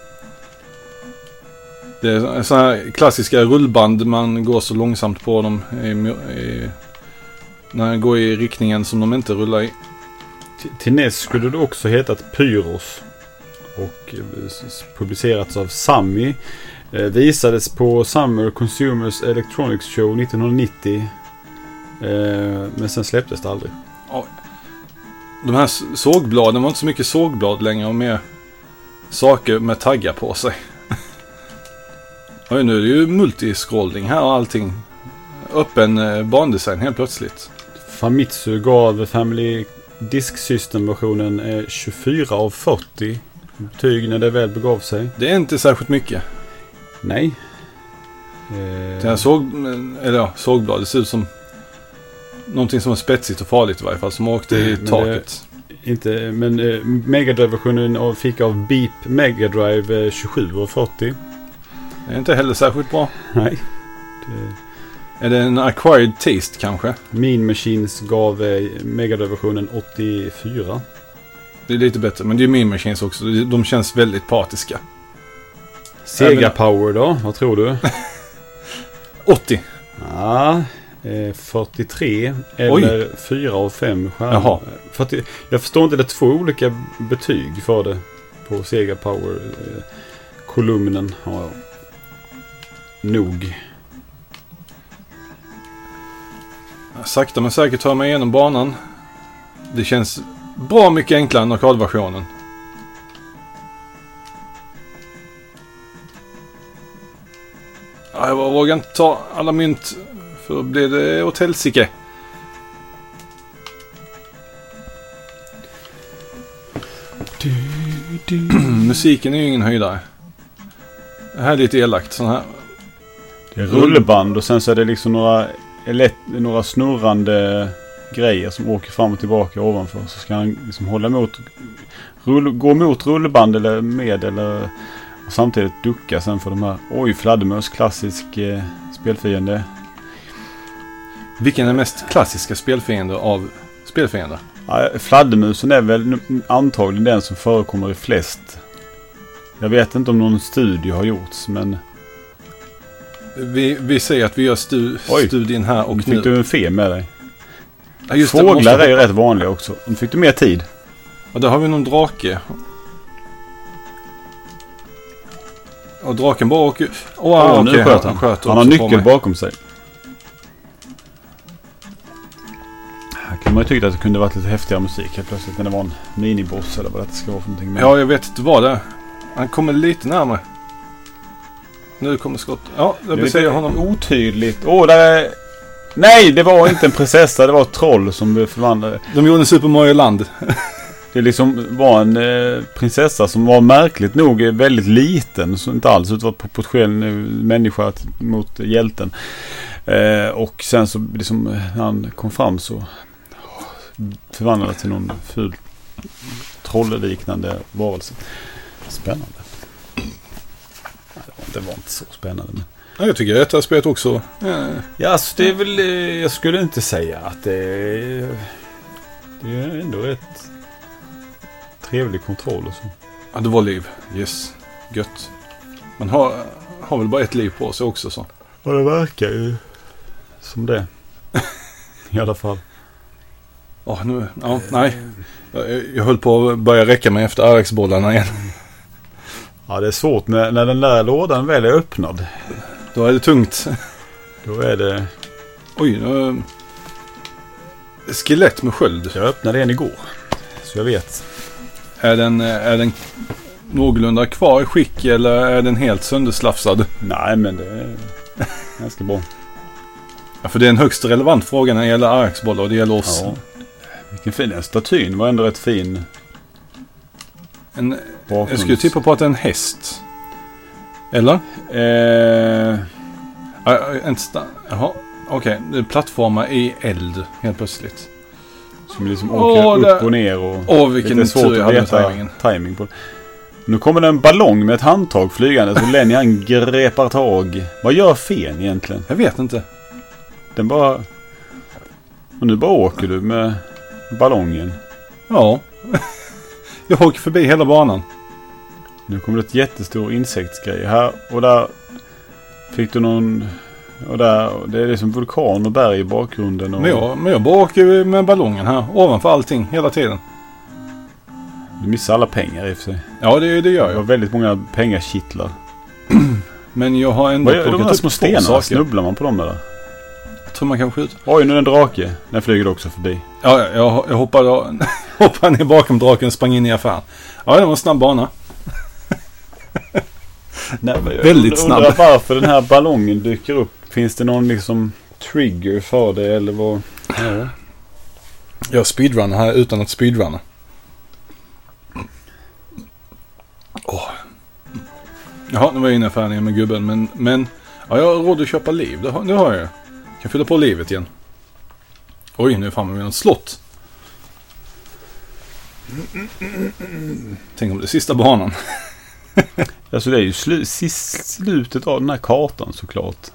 Det är sådana här klassiska rullband. Man går så långsamt på dem. I, i, när den går i riktningen som de inte rullar i. Till- Till skulle det också hetat Pyros. Och eh, publicerats av Sammy. Eh, visades på Summer Consumers Electronics Show 1990. Eh, men sen släpptes det aldrig. De här sågbladen var inte så mycket sågblad längre och mer saker med taggar på sig. Oj, nu är det ju multiscrolling här och allting. Öppen eh, bandesign helt plötsligt. Famitsu gav Family Disk System-versionen eh, 24 av 40 betyg när det väl begav sig. Det är inte särskilt mycket. Nej. Eh, här såg, eller ja, sågblad, det ser ut som någonting som är spetsigt och farligt i varje fall. Som åkte i Men det- taket. inte, men eh, Mega Drive-versionen av- fick av Beep Mega Drive eh, 27 av 40. Det är inte heller särskilt bra. Nej. Det, Är det en acquired taste kanske? Mean Machines gav eh, Mega Drive-versionen 84. Det är lite bättre. Men det är ju Mean Machines också. De känns väldigt partiska. Sega Även- Power då? Vad tror du? 80. Ja, eh, 43 eller 4 av 5 stjärnor. Jaha. För att det, jag förstår inte, det är två olika betyg för det på Sega Power. Eh, kolumnen har jag. Nog. Sakta men säkert tar mig igenom banan. Det känns bra mycket enklare än arkadversionen. jag vågar inte ta alla mynt för då blir det åt helsike. Musiken är ju ingen höjdare. Det här är lite elakt. Sån här. Det är rullband och sen så är det liksom några, några snurrande grejer som åker fram och tillbaka ovanför. Så ska han liksom hålla emot. rull, gå mot rullband eller med eller och samtidigt ducka sen för de här. Oj, fladdermöss, klassisk eh, spelfiende. Vilken är den mest klassiska spelfiende av spelfiender? Ja, fladdermusen är väl antagligen den som förekommer i flest. Jag vet inte om någon studie har gjorts men Vi, vi säger att vi gör stu, Oj. studien här och nu fick du en fe med dig. Ja, just det, Fåglar måste- är ju rätt vanliga också. Nu fick du mer tid. Ja, där har vi någon drake. Och draken bara åker... Åh, Åh, nu okej, sköt han. sköt Han har nyckel bakom sig. Här kan man ju tycka att det kunde varit lite häftigare musik helt plötsligt när det var en miniboss eller vad det ska vara för någonting. Men Ja, jag vet inte vad det är. Han kommer lite närmare. Nu kommer skott. Ja, jag det är besegrar honom. otydligt. Åh, där är... Nej, det var inte en prinsessa. Det var ett troll som blev förvandlade. De gjorde en Super Mario Land. Det liksom var en eh, prinsessa som var märkligt nog väldigt liten. Så inte alls ut var proportionell eh, människa mot hjälten. Eh, och sen så liksom när han kom fram så förvandlades till någon ful trollliknande varelse. Spännande. Det var- inte så spännande. Men... Ja, jag tycker att det här spelet också... Eh, Ja, alltså det är väl... eh, Jag skulle inte säga att det är... Det är ändå rätt trevlig kontroll och så. ja, det var liv. Yes. Gött. Man har, har väl bara ett liv på sig också så. Ja, det verkar ju som det. I alla fall. Ja, nu... Ja, nej. Jag, jag höll på att börja räcka mig efter RX-bollarna igen. Ja, det är svårt när, när den där lådan väl är öppnad. Då är det tungt. Då är det... Oj, uh, Skelett med sköld. Jag öppnade en igår. Så jag vet. Är den, är den någorlunda kvar i skick eller är den helt sönderslafsad? Nej, men det är ganska bra. Ja, för det är en högst relevant fråga när det gäller RX-bollar och det gäller oss. Ja. Vilken fin. Den statyn var ändå rätt fin. En, Bakgrunds... jag skulle tippa på att det är en häst. Eller? Eh, Ja, ja, en sta- Jaha, okej. Är plattformar i eld helt plötsligt. Som liksom åker upp där- och ner och... Åh, vilken det är svårt tur jag hade med tajmingen. timing på. Nu kommer det en ballong med ett handtag flygande. Så Lenny han grepar tag. Vad gör fen egentligen? Jag vet inte. Den bara... Och nu bara åker du med ballongen. Ja. jag åker förbi hela banan. Nu kommer det ett jättestor insektsgrej. Här och där fick du någon... Och där, det är liksom vulkan och berg i bakgrunden. Och Men jag, men jag bara åker med ballongen här. Ovanför allting hela tiden. Du missar alla pengar i och för sig. Ja, det, det gör Det var jag. väldigt många pengakittlar. Men jag har ändå Vad plockat upp små stenarna? saker. Snubblar man på dem eller? Jag tror man kan skjuta. Oj, nu är det en drake. Den flyger också förbi. Ja, ja, jag, jag hoppade, hoppade ner bakom draken och sprang in i affären. Ja, det var en snabb bana. Nej, men jag Väldigt undrar snabb. varför den här ballongen dyker upp. Finns det någon liksom trigger för det eller vad? Ja. Jag speedrunnar här utan att speedrunna. Åh. Jaha, nu var jag inne i affären med gubben. Men, men ja, jag har råd att köpa liv. Det har, det har jag. Kan fylla på livet igen. Oj, nu är framme vid något slott. Tänk om det är sista banan. Alltså det är ju slu sist, slutet av den här kartan såklart.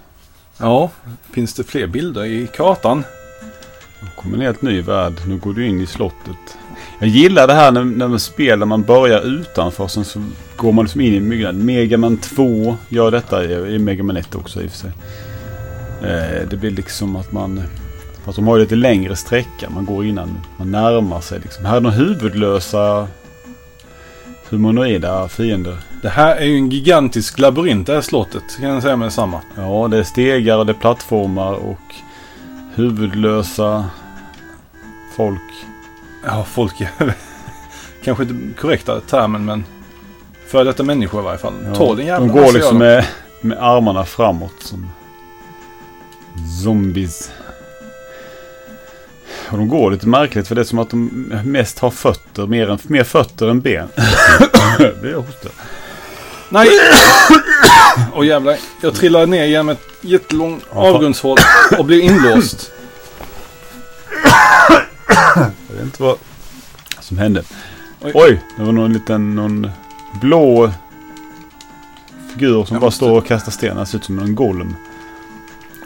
Ja, finns det fler bilder i kartan? Nu kommer en helt ny värld. Nu går du in i slottet. Jag gillar det här när, när man spelar, man börjar utanför sen så går man liksom in i byggnaden. Mega Man 2 gör detta i i Mega Man 1 också i och för sig. Eh, det blir liksom att man... Fast de har ju lite längre sträcka. Man går innan man närmar sig liksom. Här är de huvudlösa humanoida fiender. Det här är ju en gigantisk labyrint det här slottet. Kan jag säga med detsamma. Ja, det är stegar och det är plattformar och huvudlösa folk. Ja, folk är kanske inte korrekta termen men för detta människor i varje fall. Ja, Tål en jävla de går liksom med, med armarna framåt som zombies. Och de går lite märkligt för det är som att de mest har fötter. Mer, än, mer fötter än ben. det är hosta. Nej! Åh jävlar. Jag trillade ner genom ett jättelångt avgrundshål och blev inlåst. Jag vet inte vad som hände. Oj. Oj, det var någon liten någon blå figur som Jag bara står och kastar sten. Han ser ut som en golem.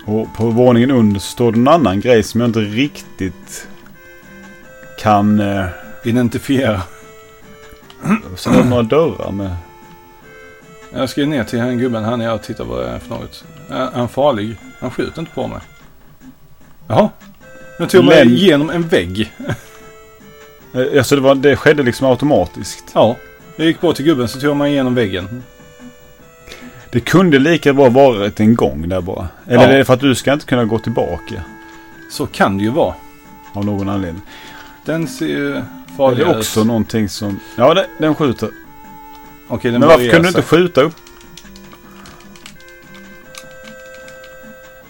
Och på våningen under står det en annan grej som jag inte riktigt kan... Eh, Identifiera. det är några dörrar med... Jag ska ju ner till den gubben här nere och titta vad det är för något. Är han farlig? Han skjuter inte på mig. Jaha. Nu tog jag mig igenom en vägg. Alltså det, var, det skedde liksom automatiskt. Ja. Jag gick bort till gubben så tog jag mig igenom väggen. Det kunde lika bra varit en gång där bara. Eller Ja. är det för att du ska inte kunna gå tillbaka Så kan det ju vara. av någon anledning. Den ser ju Det farligare är också ut. någonting som... Ja, det, den skjuter. Okej, den Men varför kunde du inte skjuta upp?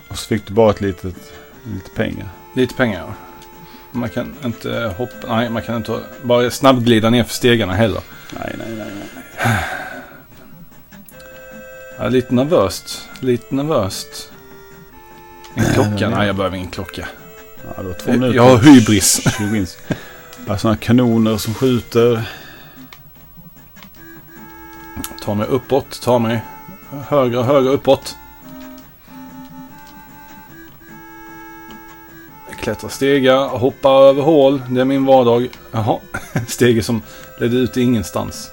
Och så fick du bara ett litet, lite pengar. Lite pengar ja. Man kan inte hoppa. Nej, man kan inte bara snabbglida ner för stegarna heller. Nej, nej, nej. nej. Är lite nervöst. Lite nervöst. En klocka? nej, jag behöver ingen klocka. Ja, var två minuter. Jag har hybris. 20 in. Ja, sådana kanoner som skjuter. Ta mig uppåt, ta mig högre och högre uppåt. Klättra stegar, hoppa över hål. Det är min vardag. Jaha, stegar som ledde ut ingenstans.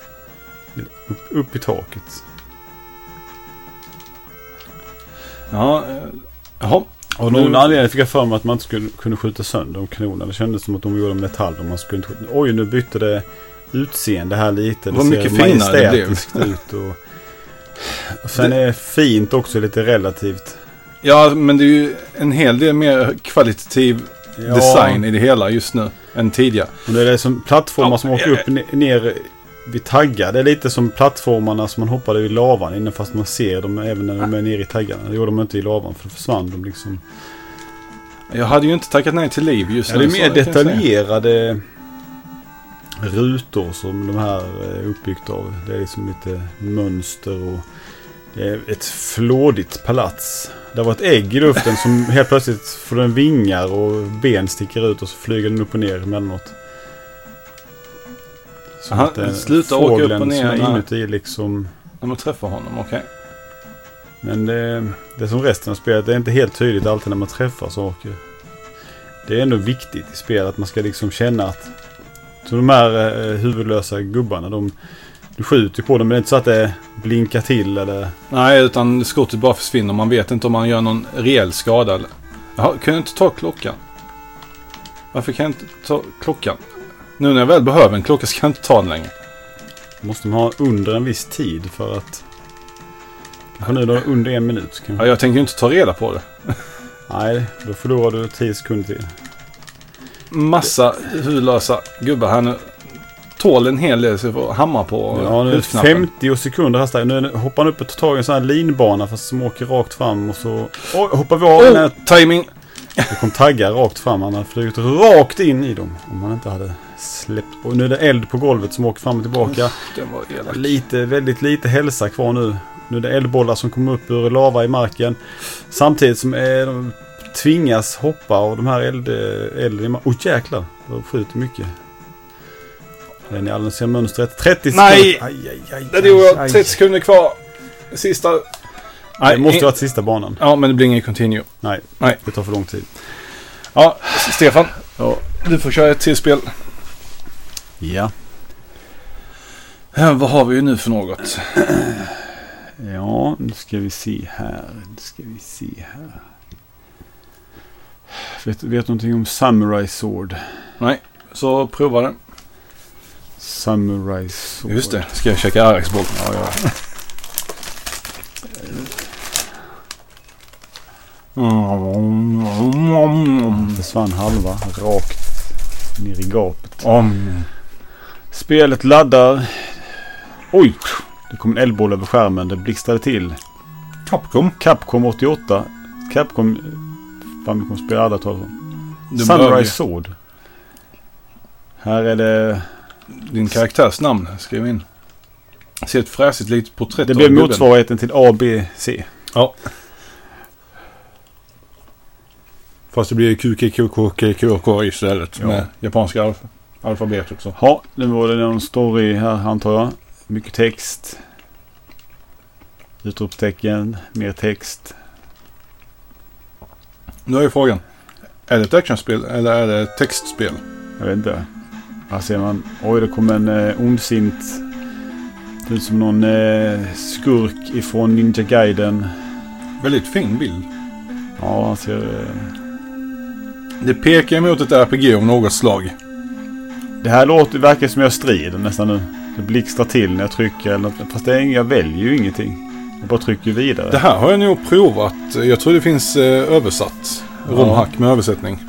Upp, upp i taket. Ja, eh, jaha. Av någon Nu- anledning fick jag för mig att man inte skulle kunna skjuta sönder de kanonerna. Det kändes som att de gjorde metall. Och man skulle inte. Oj, nu bytte det utseende här lite. Det Vad mycket finare det blev. ut. Och, och sen är fint också lite relativt. Ja, men det är ju en hel del mer kvalitativ Ja, design i det hela just nu än tidigare. Och det är som plattformar Ja, som åker upp ne- ner vid taggar. Det är lite som plattformarna som man hoppade i lavan innan fast man ser dem även när de är nere i taggarna. Det gjorde de inte i lavan för då försvann de liksom. Jag hade ju inte tackat nej till liv just Ja, nu. det är mer detaljerade rutor som de här är uppbyggt av. Det är liksom lite mönster och det är ett flådigt palats. Det var ett ägg i luften som helt plötsligt får den vingar och ben sticker ut och så flyger den upp och ner emellanåt. Som Aha, att är sluta åka upp fågeln och ner som inuti liksom. När man träffar honom, okej. Men det, det är som resten av spelet. Det är inte helt tydligt alltid när man träffar saker. Det är ändå viktigt i spel att man ska liksom känna att... Så de här eh, huvudlösa gubbarna, de... Du skjuter på dem men det är inte så att det blinkar till eller... Nej, utan skottet bara försvinner. Man vet inte om man gör någon reell skada. Eller... Jaha, kan jag inte ta klockan? Varför kan jag inte ta klockan? Nu när jag väl behöver en klocka ska jag inte ta den längre. Måste man ha under en viss tid för att... Kanske nu då under en minut. Kan... Ja, jag tänker ju inte ta reda på det. Nej, då förlorar du 10 sekunder till. Massa huvudlösa gubbar här nu. Tål en hel del så jag får hamma på Ja, nu är det skjutknappen. 50 sekunder hastighet. Nu hoppar han upp och tar tag i en sån här linbana fast som åker rakt fram och så... Oj, hoppar vi av den här Oh, timing! Det kom taggar rakt fram. Han hade flugit rakt in i dem. Om han inte hade släppt. Och nu är det eld på golvet som åker fram och tillbaka. Den. Lite, väldigt lite hälsa kvar nu. Nu är det eldbollar som kommer upp ur lava i marken. Samtidigt som eh, de tvingas hoppa och de här eld, elden i marken. Åh jäklar! De skjuter mycket. Är ni alla ser mönstret? 30 sekunder. Nej! Aj, aj, aj, dog jag. aj. 30 sekunder kvar. Sista... Det måste in- vara sista banan. Ja, men det blir ingen continue. Nej, Nej. det tar för lång tid. Ja, Stefan. Du får köra ett till spel. Ja. Ja, vad har vi nu för något? Ja, nu ska vi se här. Nu ska vi se här. Vet du vet någonting om Samurai Sword? Så prova den. Samurai Sword. Just det, ska jag käka Arax-boll. Ja, ja. Mm. Försvann halva rakt ner i gapet. Mm. Spelet laddar. Oj! Det kom en eldboll över skärmen. Det blixtrade till. Capcom. Capcom 88. Capcom... Famicom-spel alla talar om. Behöver Sword. Här är det... din karaktärs namn. Skriv in. Ser ett fräsigt litet porträtt Det blir motsvarigheten till A, B, C. Ja. Fast det blir QQQQQK istället Ja. med japanska alf alfabetet. Så. Ja, nu var det någon story här antar jag. Mycket text. Utropstecken, mer text. Nu är ju frågan. Är det ett actionspel eller är det ett textspel? Jag vet inte. Här ser man. Oj, det kom en eh, ondsint. Det ut som någon eh, skurk ifrån Ninja Gaiden. Väldigt fin bild. Ja, han ser... Eh, Det pekar emot ett RPG av något slag. det här låter, verkar som jag strider nästan nu. Det blixtrar till när jag trycker eller något. Fast det är, jag väljer ju ingenting. Jag bara trycker vidare. Det här har jag nog provat. Jag tror det finns eh, översatt. Ja. Romhack med översättning.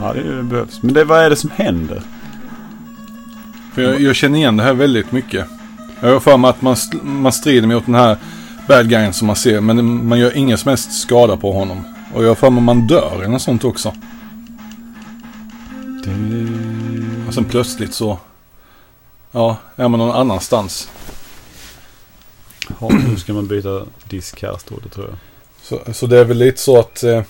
Ja, det behövs. Men det, vad är det som händer? För jag, jag känner igen det här väldigt mycket. Jag har för mig att man, man strider mot den här bad guyen som man ser. Men man gör ingen som helst skada på honom. Och jag har för mig att man dör eller något sånt också. Och sen plötsligt så... Ja, är man någon annanstans. Ja, nu ska man byta disk här står det tror jag. Så, så det är väl lite så att... Eh,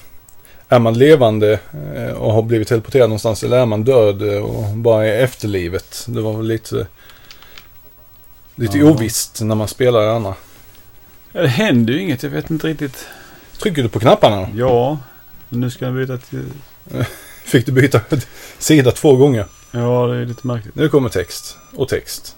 är man levande eh, och har blivit teleporterad någonstans eller är man död eh, och bara är efterlivet. Det var väl lite... Lite Ja. ovisst när man spelar det andra. Ja, det händer ju inget. Jag vet inte riktigt. Trycker du på knapparna? Ja, nu ska jag byta till... Fick du byta sida två gånger? Ja, det är lite märkligt. Nu kommer text. Och text.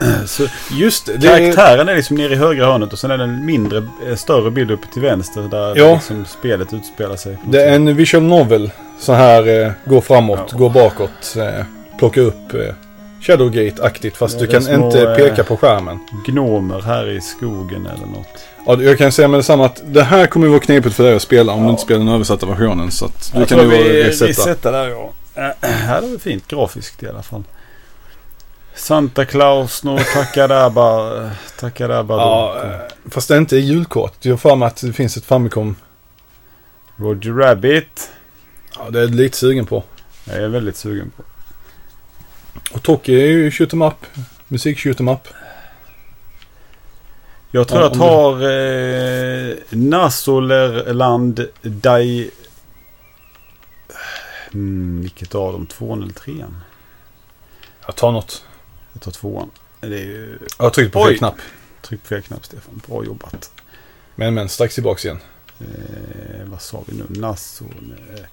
Så, Just det. det är, karaktären är liksom nere i högra hörnet och sen är det en mindre, eh, större bild uppe till vänster där Ja. liksom spelet utspelar sig. det är en visual novel. Så här eh, gå framåt, Ja. gå bakåt. Eh, plocka upp eh, Shadowgate-aktigt. Fast Ja, du kan små, inte eh, peka på skärmen. Gnomer här i skogen eller något. Ja, jag kan säga med detsamma att det här kommer vara knepigt för dig att spela om du inte spelar den översatta versionen. Så att du Jag kan tror ju vi resetar där ja. Äh, här är det fint grafiskt i alla fall. Santa Claus no Takadaba. Takadaba. Ja, eh, fast det är inte julkort. Jag har för mig att det finns ett Famicom. Roger Rabbit. Ja, det är jag lite sugen på. Jag är väldigt sugen på. Och Toki är ju shoot 'em up. Musik shoot 'em up. Jag tror Ja, jag tar eh, Nasolerland Dai... Mm, vilket av dem? Tvåan eller trean? Jag tar något. Jag tar tvåan. Det är ju... Jag har tryckt på fel knapp. Tryck på fel knapp Stefan. Bra jobbat. Men men, strax tillbaks igen. Eh, vad sa vi nu? Nassol... Eh,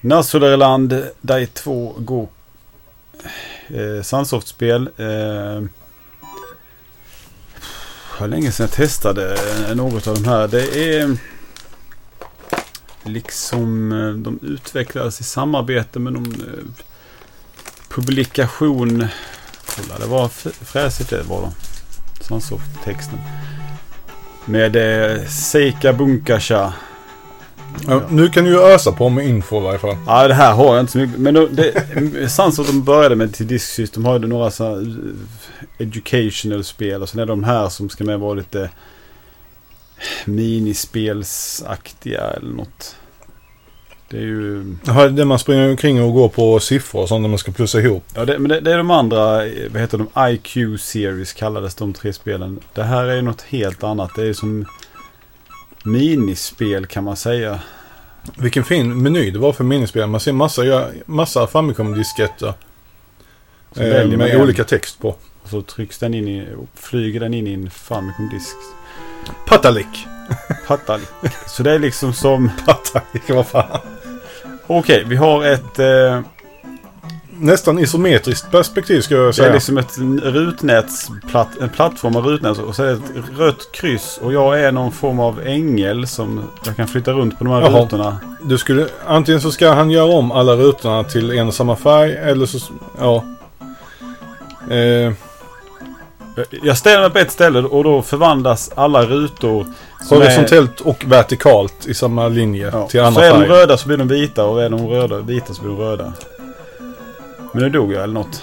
Nassolerland Dai 2 Go... Eh, Sunsoft-spel. Eh, var länge sedan jag testade eh, något av de här. Det är mm, liksom eh, de utvecklades i samarbete med någon eh, publikation. Kolla, det var fräsigt det var de. Sunsoft-texten. Med eh, Seika Bunkasha. Ja, nu kan du ju ösa på med info i varje fall. Ja, det här har jag inte så mycket. Men då, det, Sunsoft de började med till Disk System har ju några så här eh, educational spel. Och sen är de här som ska med vara lite minispelsaktiga eller något. Det är ju... Jaha, det man springer omkring och går på siffror och sånt när man ska plussa ihop. Ja, det, men det, det är de andra, eh, vad heter de? IQ Series kallades de tre spelen. Det här är något helt annat. Det är som minispel kan man säga. Vilken fin meny det var för minispel. Man ser massa, massa Famicom-disketter. Eh, med en. olika text på. Och så trycks den in i, flyger den in i en Famicom-disk. Patalik. Pattar. Så det är liksom som... Patalik, vad fan. Okej, vi har ett... Eh, Nästan isometriskt perspektiv ska jag det är säga. liksom ett rutnätsplatt, en plattform av rutnät och så är det ett rött kryss och jag är någon form av ängel som jag kan flytta runt på de här Jaha. rutorna. Du skulle, antingen så ska han göra om alla rutorna till en och samma färg eller så, ja. Eh, Jag ställer mig på ett ställe och då förvandlas alla rutor. som är- horisontellt och vertikalt i samma linje Ja. till Så andra är de röda så blir de vita och är de röda, vita så blir de röda. Men nu dog jag eller något.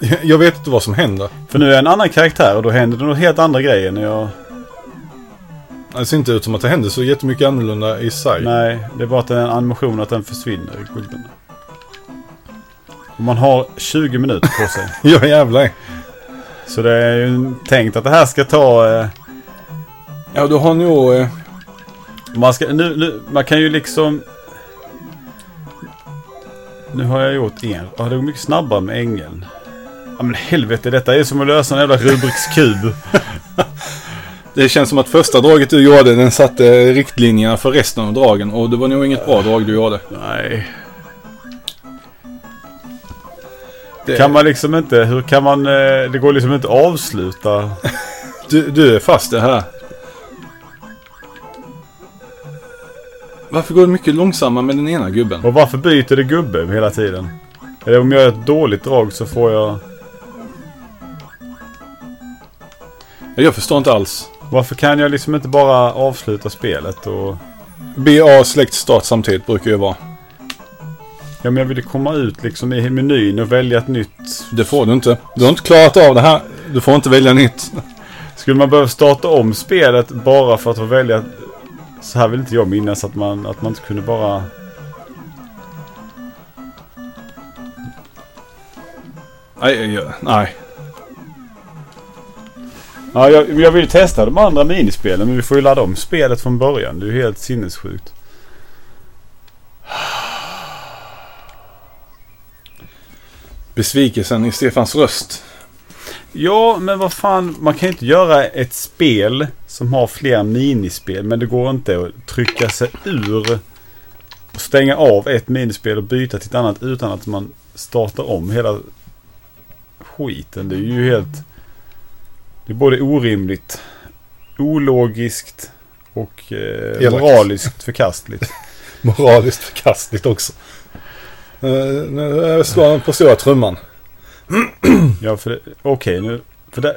Jag vet inte vad som händer. För nu är jag en annan karaktär och då händer det nog helt andra grejer när jag... Det ser inte ut som att det händer så jättemycket annorlunda i sig. Nej, det är bara att det är en animation att den försvinner i. Och man har 20 minuter på sig. Ja jävlar. Så det är ju tänkt att det här ska ta... Eh, Ja du har nog... Eh, man, ska, nu, nu, man kan ju liksom... Nu har jag gjort en. Ja, det går mycket snabbare med ängeln. Ja men helvete, detta är som att lösa en jävla Rubiks kub. det känns som att första draget du gjorde den satte riktlinjerna för resten av dragen. Och det var nog inget bra drag du gjorde. Nej. Det, Kan man liksom inte, hur kan man, eh, det går liksom inte att avsluta. du, du är fast det här. Varför går det mycket långsammare med den ena gubben? Och varför byter det gubbe hela tiden? Eller om jag gör ett dåligt drag så får jag... Jag förstår inte alls. Varför kan jag liksom inte bara avsluta spelet och... BA släkt start samtidigt brukar ju vara. Ja men jag vill komma ut liksom i menyn och välja ett nytt. Det får du inte. Du har inte klarat av det här. Du får inte välja nytt. Skulle man behöva starta om spelet bara för att få välja... Så här vill inte jag minnas att man, att man inte kunde bara... Nej, jag, nej. Ja, jag, jag vill testa de andra minispelen men vi får ju ladda om spelet från början. Det är ju helt sinnessjukt. Besvikelsen i Stefans röst. Ja, men vad fan. Man kan ju inte göra ett spel som har fler minispel. Men det går inte att trycka sig ur och stänga av ett minispel och byta till ett annat utan att man startar om hela skiten. Det är ju helt... Det är både orimligt, ologiskt och eh, moraliskt förkastligt. Moraliskt förkastligt också. Uh, nu slår han på stora trumman. Ja, för det, okej nu. För det,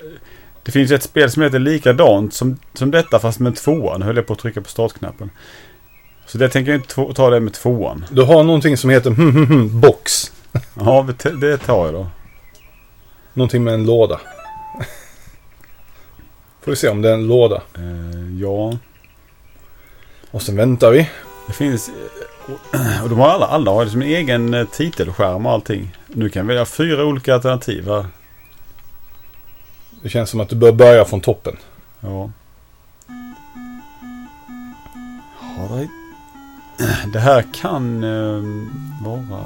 det finns ett spel som heter likadant som, som detta fast med tvåan. Nu höll jag på att trycka på startknappen. Så det tänker jag inte ta det med tvåan. Du har någonting som heter hmm, box. Ja, det- det tar jag då. Någonting med en låda. Får vi se om det är en låda. Eh, ja, Och sen väntar vi. det finns... eh, Och de har alla, alla har liksom en egen eh, titelskärm och allting. Nu kan vi välja fyra olika alternativ här. Det känns som att du bör börja från toppen. Ja. Det, här kan eh, vara...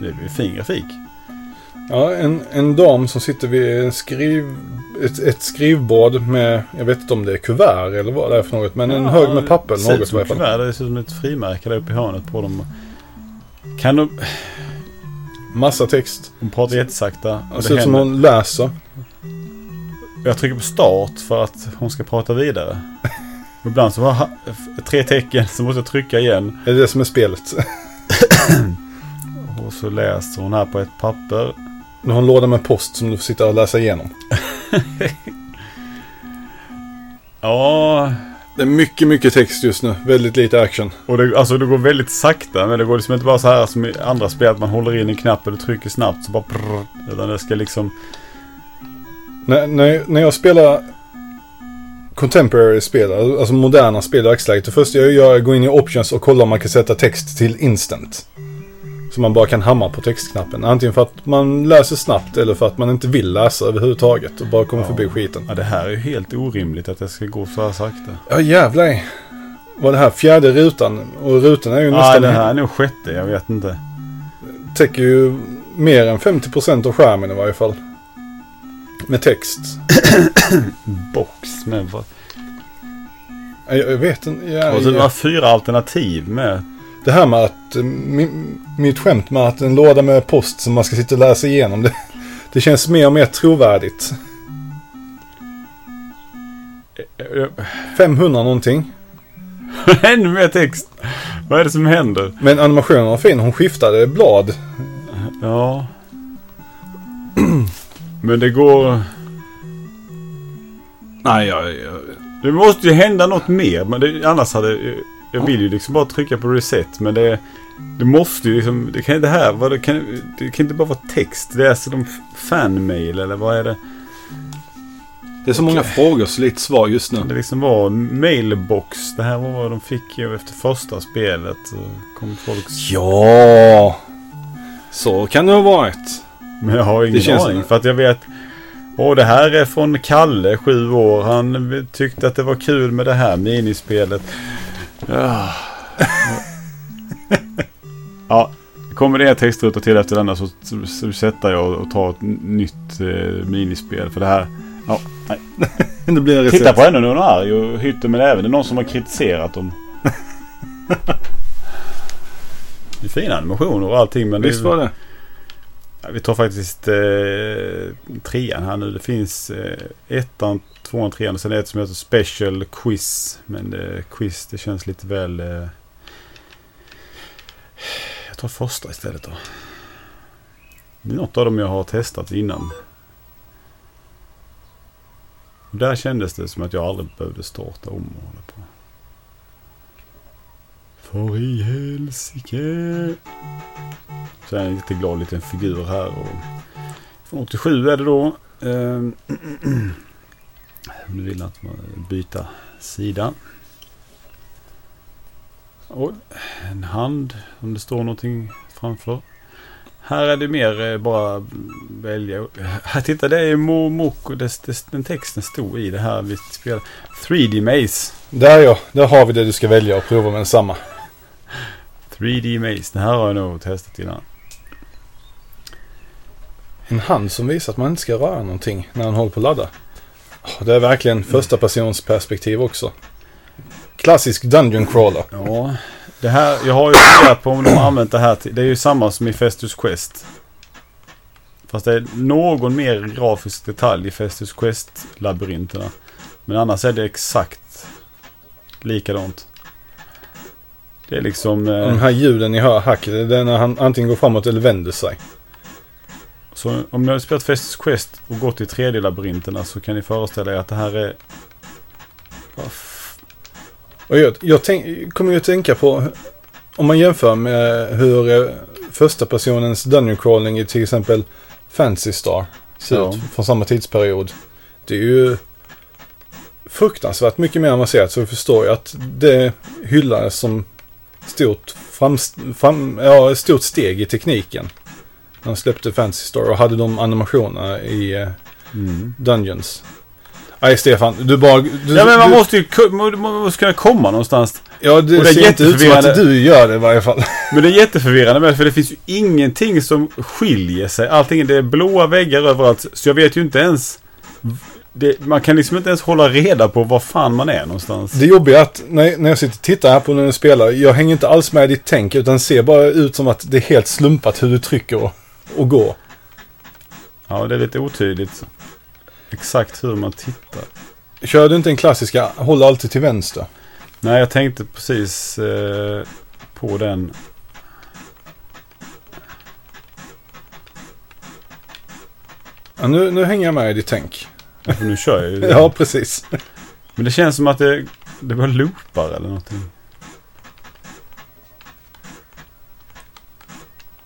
Det är fin grafik. Ja, en, en dam som sitter vid en skriv, ett, ett skrivbord med, jag vet inte om det är kuvert eller vad det är för något, men en Ja, hög med papper det ser ut som ett kuvert. Det ser ut som ett frimärke där uppe i hörnet på dem. Kan de... Massa text. Hon pratar jättesakta. Det ser ut som hon läser. Jag trycker på start för att hon ska prata vidare. Och Ibland så har jag tre tecken så måste jag trycka igen. Är det det som är spelet? Och så läser hon här på ett papper. Du har en låda med post som du får sitta och läsa igenom. Ja, Det är mycket, mycket text just nu. Väldigt lite action. och det, alltså det går väldigt sakta. Men det går liksom inte bara så här som i andra spel att man håller in en knapp och trycker snabbt så bara prrr, Utan det ska liksom... När, när, när jag spelar contemporary-spel, alltså moderna spel i dagsläget. Det första jag gör är att gå in i options och kolla om man kan sätta text till instant. Så man bara kan hamra på textknappen. Antingen för att man läser snabbt eller för att man inte vill läsa överhuvudtaget och bara kommer Ja. förbi skiten. Ja, det här är ju helt orimligt att det ska gå så här sakta. Ja jävlar. Var det här fjärde rutan? Och rutan är ju Nej, nästan... det här är nog sjätte. Jag vet inte. täcker ju mer än 50% av skärmen i varje fall. Med text. Box med vad? Jag, jag vet inte. Ja, Och så det var fyra alternativ med. Det här med att, eh, mi, mitt skämt med att en låda med post som man ska sitta och läsa igenom. Det, det känns mer och mer trovärdigt. 500 någonting. Ännu mer text. Vad är det som händer? Men animationen var fin. Hon skiftade blad. Ja. Men det går... Nej, jag, jag, Det måste ju hända något mer. Men det, annars hade... Jag vill ju liksom bara trycka på reset. Men det... Det måste ju liksom... Det kan inte här... Vad det, kan, det kan inte bara vara text. Det är alltså de fanmail eller vad är det? Det är så många frågor så lite svar just nu. Det liksom var mailbox. Det här var vad de fick ju efter första spelet. Kom folk... Ja, så kan det ha varit. Men jag har ingen Det känns- aning. För att jag vet... Åh, det här är från Kalle, sju år. Han tyckte att det var kul med det här minispelet. Ja. ja, kommer det en textruta till efter denna så, så, så sätter jag och tar ett nytt eh, minispel. För det här... Ja, nej. Det blir en Titta recept. på henne nu, hon är arg och hytter med även Det är någon som har kritiserat dem. Det är fina animationer och allting men Visst det, var det. Ja, vi tar faktiskt eh, trean här nu. Det finns eh, ettan, tvåan, trean och sen ett som heter Special Quiz. Men eh, quiz det känns lite väl... Eh, jag tar första istället då. Det är något av dem jag har testat innan. Och där kändes det som att jag aldrig behövde starta om och hålla på. För i helsike. Så är en jätteglad liten figur här. Och från 87 är det då. Ehm, nu vill att man byta sida. Och en hand om det står någonting framför. Här är det mer eh, bara välja. Här, titta det är Momoko. Den texten stod i det här vi spelar. 3D Maze. Där ja, där har vi det du ska välja och prova med samma. 3D Maze. Det här har jag nog testat innan. En hand som visar att man inte ska röra någonting när man håller på att ladda. Det är verkligen första persons perspektiv också. Klassisk Dungeon Crawler. Ja, det här, jag har ju funderat på om de har använt det här till, det är ju samma som i Festus Quest. Fast det är någon mer grafisk detalj i Festus Quest-labyrinterna. Men annars är det exakt likadant. Det är liksom... De Eh, här ljuden ni hör hack, det är när han antingen går framåt eller vänder sig. så om ni har spelat Festus Quest och gått i 3D-labyrinterna så kan ni föreställa er att det här är... Och jag, jag tänk, kommer ju att tänka på, om man jämför med hur eh, första personens Dungeon Crawling i till exempel Fantasy Star ser Ja. ut från samma tidsperiod. Det är ju fruktansvärt mycket mer avancerat så vi förstår ju att det hyllades som stort, fram, fram, ja, stort steg i tekniken. När de släppte Fantasy Star och hade de animationerna i eh, Mm. Dungeons. Nej Stefan, du bara... Du, Ja men man du, måste ju man måste kunna komma någonstans. Ja, det, och det är ser inte ut som att du gör det i varje fall. Men det är jätteförvirrande med för det finns ju ingenting som skiljer sig. Allting det är blåa väggar överallt. Så jag vet ju inte ens. Det, man kan liksom inte ens hålla reda på var fan man är någonstans. Det jobbiga är att när, när jag sitter och tittar här på när du spelar, jag hänger inte alls med i ditt tänk utan ser bara ut som att det är helt slumpat hur du trycker och, och går. Ja, det är lite otydligt. Exakt hur man tittar. Kör du inte den klassiska, håll alltid till vänster? Nej, jag tänkte precis eh, på den. Ja, nu, nu hänger jag med i ditt tänk. För nu kör jag ju. Ja, precis. Men det känns som att det, det var loopar eller någonting.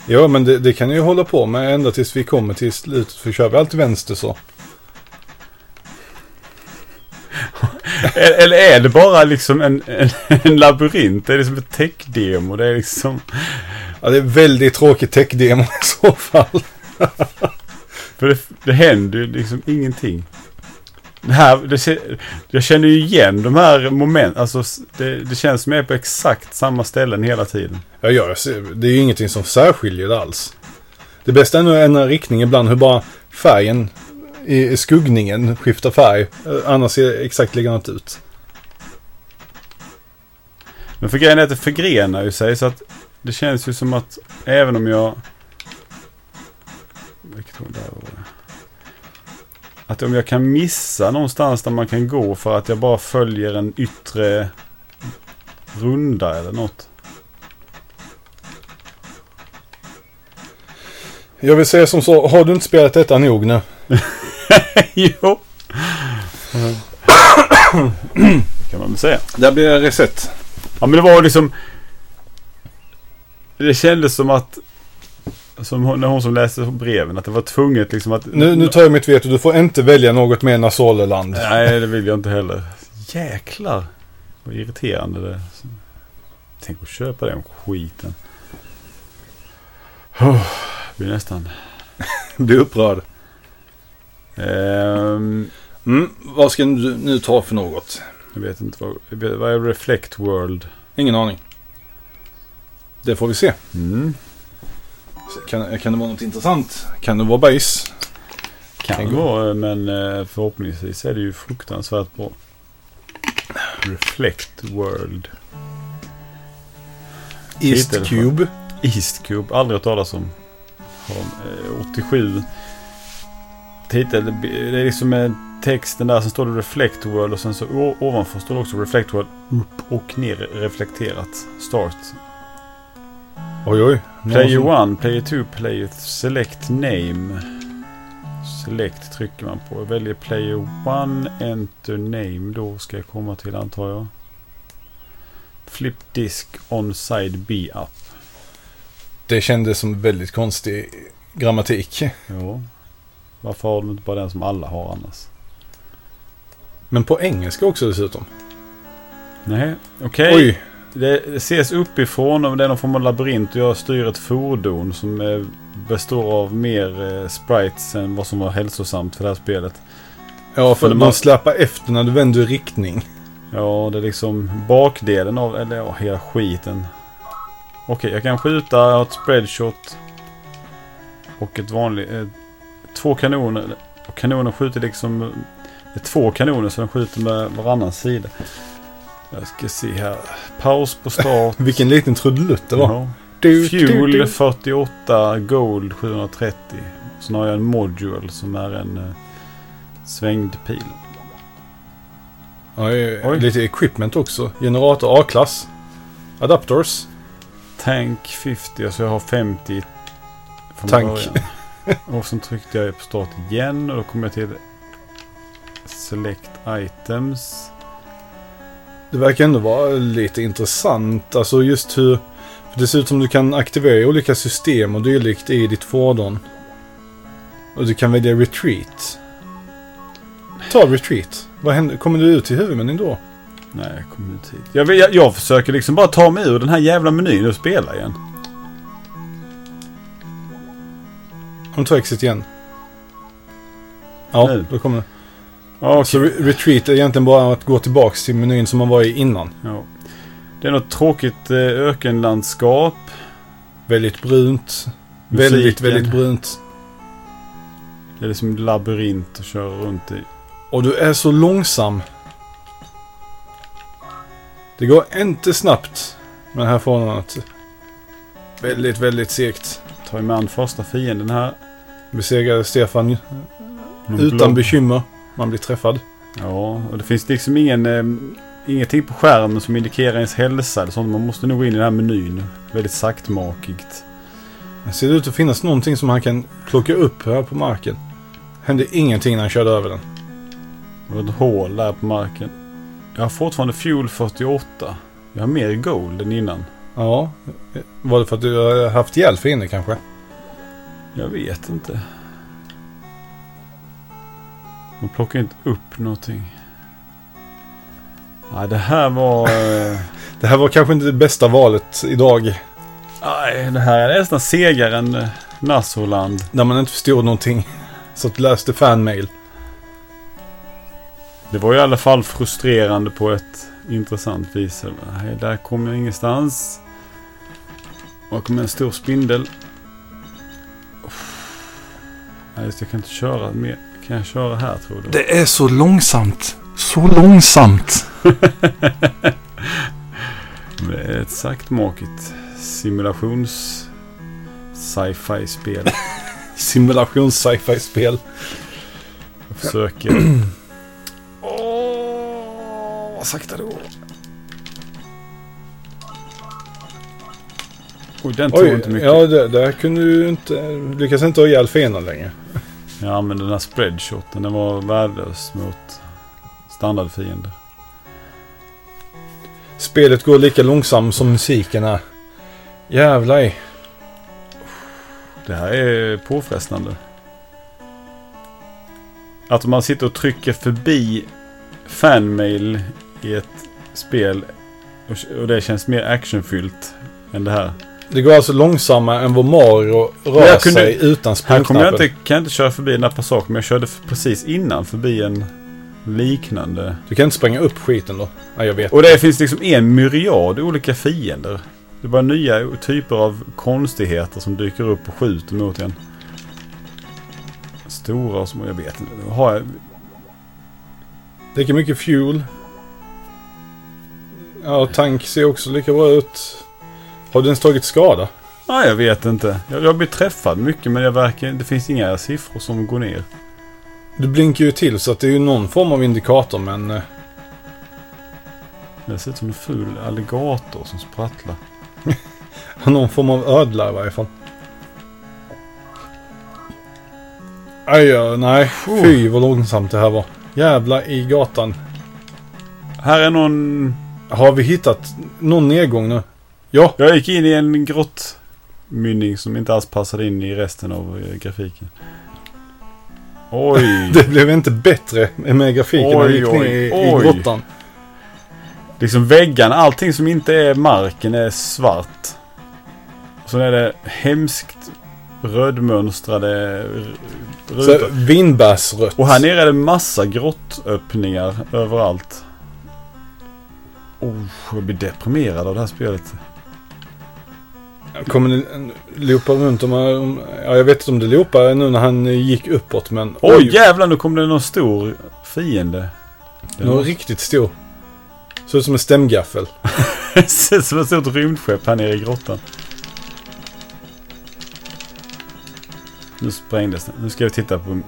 Ja, men det, det kan ju hålla på med ända tills vi kommer till slutet. För kör vi alltid vänster så. Eller är det bara liksom en, en, en labyrint? Det är liksom ett tech-demo. Det är liksom... Ja, det är väldigt tråkigt tech-demo i så fall. För det, det händer ju liksom ingenting. Det här, det, jag känner ju igen de här momenten. Alltså det, det känns som jag är på exakt samma ställen hela tiden. Ja, ser, det är ju ingenting som särskiljer det alls. Det bästa är nog en riktning ibland, hur bara färgen i skuggningen skiftar färg. Eh, Annars ser det exakt likadant ut. Men för grejen är att det förgrenar ju sig så att det känns ju som att även om jag... Vilket ord där var det? Att om jag kan missa någonstans där man kan gå för att jag bara följer en yttre runda eller något. Jag vill säga som så, har du inte spelat detta nog nu? jo. kan man väl säga. Där blir det reset. Ja men det var liksom... Det kändes som att som hon, när hon som läste breven, att det var tvunget liksom att... Nu, nu tar jag mitt veto. Du får inte välja något mer Nasoleland. Nej, det vill jag inte heller. Jäklar. Vad irriterande det är. Tänk att köpa den skiten. Oh, blir nästan... Blir upprörd. Ehm, Mm, vad ska du nu ta för något? jag vet inte vad... Vad är Reflect World? Ingen aning. Det får vi se. Mm. Kan, kan det vara något intressant? Kan det vara base? Kan Tänk- gå, men eh, förhoppningsvis är det ju fruktansvärt bra. Reflect World. East Titel Cube. East Cube, aldrig hört talas om. Har de, eh, 87. Titel, det är liksom eh, texten där, sen står det Reflect World och sen så ovanför står det också Reflect World upp och ner reflekterat. Start. Oj, oj. Player 1, Player 2, Player Select Name. Select trycker man på. Jag väljer Player 1, Enter Name. Då ska jag komma till antar jag. Flip Disk On Side B Up. Det kändes som väldigt konstig grammatik. Ja. Varför har de inte bara den som alla har annars? Men på engelska också dessutom. Nej, okej. Oj, Det, det ses uppifrån och det är någon form av labyrint och jag styr ett fordon som eh, består av mer eh, sprites än vad som var hälsosamt för det här spelet. ja för man man- släpar efter när du vänder riktning. Ja, det är liksom bakdelen av, eller ja, hela skiten. Okej, jag kan skjuta, jag har ett spreadshot. Och ett vanligt, eh, två kanoner. Och kanonen skjuter liksom, det är två kanoner så den skjuter med varannan sida. Jag ska se här, paus på start. Vilken liten trudelutt det var. Ja. Du, Fuel du, du. 48, Gold 730. Sen har jag en Module som är en eh, svängd pil. Oj, Oj. Lite equipment också. Generator A-klass. Adapters. Tank 50, alltså jag har 50 från Tank. början. Och sen tryckte jag på start igen och då kom jag till Select Items. Det verkar ändå vara lite intressant. Alltså just hur... För det ser ut som du kan aktivera olika system och dylikt i ditt fordon. Och du kan välja retreat. Ta retreat. Vad händer? Kommer du ut i huvudmenyn då? Nej, jag kommer inte hit. Jag, jag, jag försöker liksom bara ta mig ur den här jävla menyn och spela igen. Om du tar exit igen. Ja, Nu. då kommer det. Ja, Så re- retreat är egentligen bara att gå tillbaks till menyn som man var i innan. ja. Det är något tråkigt eh, ökenlandskap. Väldigt brunt. Väldigt, Musiken. väldigt brunt. Det är liksom labyrint att köra runt i. Och du är så långsam. Det går inte snabbt med det här fordonet. Väldigt, väldigt segt. Tar mig an första fienden här. Besegrar Stefan utan blob. bekymmer. Man blir träffad. Ja, och det finns liksom ingen, eh, ingenting på skärmen som indikerar ens hälsa eller sånt. Man måste nog gå in i den här menyn. Väldigt saktmakigt. Det ser ut att finnas någonting som han kan plocka upp här på marken. Hände ingenting när han körde över den. Det var ett hål där på marken. Jag har fortfarande Fuel 48. Jag har mer gold än innan. Ja, var det för att du har haft hjälp för inne kanske? Jag vet inte. Man plockar inte upp någonting. Nej, det här var... eh, Det här var kanske inte det bästa valet idag. Nej, det här är nästan segare än eh, Nassoland. Där man inte förstod någonting. Så att läste fanmail. Det var i alla fall frustrerande på ett intressant vis. Nej, där kom jag ingenstans. Och kom en stor spindel. Nej, just jag kan inte köra mer. Kan jag köra här tror du? Det är så långsamt. Så långsamt. Det är ett saktmakigt simulations sci-fi spel. Simulations sci-fi spel. Jag försöker. Åh, vad sakta det går. Oj, den tog Oj, inte mycket. ja där kunde du inte, lyckas inte ha ihjäl fienden längre. Jag använde den här spreadshoten. Den var värdelös mot standardfiender. Spelet går lika långsamt som musiken är. Jävlar. Det här är påfrestande. Att man sitter och trycker förbi fanmail i ett spel och det känns mer actionfyllt än det här. Det går alltså långsammare än vad Mario rör jag kunde- sig utan Här kommer jag inte, kan jag inte köra förbi här passagen men jag körde precis innan förbi en liknande. Du kan inte spränga upp skiten då? Ja, jag vet. Och det finns liksom en myriad olika fiender. Det är bara nya typer av konstigheter som dyker upp och skjuter mot en. Stora och små, jag vet inte. Har jag, Dricker mycket fuel. Ja, tank ser också lika bra ut. Har den tagit skada? nej, jag vet inte. Jag, jag blir träffad mycket men jag verkar, det finns inga siffror som går ner. Du blinkar ju till så att det är ju någon form av indikator men... eh, Det ser ut som en ful alligator som sprattlar. Någon form av ödla i varje fall. Aj, ja, nej. Fy vad långsamt det här var. Jävla i gatan. Här är någon... Har vi hittat någon nedgång nu? Ja, Jag gick in i en grottmynning som inte alls passade in i resten av eh, grafiken. Oj! det blev inte bättre med grafiken när vi gick ner oj, i, i grottan. liksom väggarna, allting som inte är marken är svart. Och så är det hemskt rödmönstrade rutor. vinbärsrött. Och här nere är det massa grottöppningar överallt. Oh, jag blir deprimerad av det här spelet. Kommer det loopa runt om, om... Ja, jag vet inte om det loopar nu när han gick uppåt men... Oj, jävlar nu kom det någon stor fiende. Någon var- riktigt stor. Ser ut som en stämgaffel. Det ser ut som ett stort rymdskepp här nere i grottan. Nu sprängdes det. Nu ska vi titta på...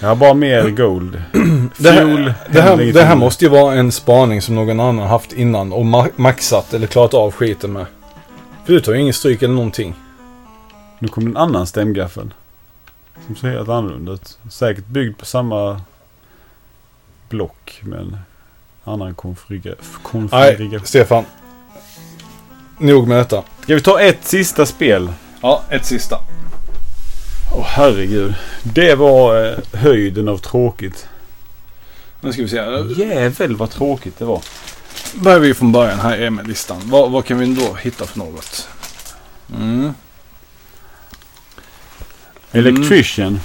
Jag har bara mer gold. Det här, det, här, det här måste ju vara en spaning som någon annan haft innan och ma- maxat eller klarat av skiten med. För du tar ju ingen stryk eller någonting. Nu kom en annan stämgaffel. Som ser helt annorlunda ut. Säkert byggd på samma block men annan konfigura- Nej, konfiguration. Stefan. Nog med detta. Ska vi ta ett sista spel? Ja, ett sista. Åh herregud. Det var eh, höjden av tråkigt. Nu ska vi se. Jävel vad tråkigt det var börjar vi från början. Här med listan. Vad, vad kan vi då hitta för något? Mm. Electrician. Mm.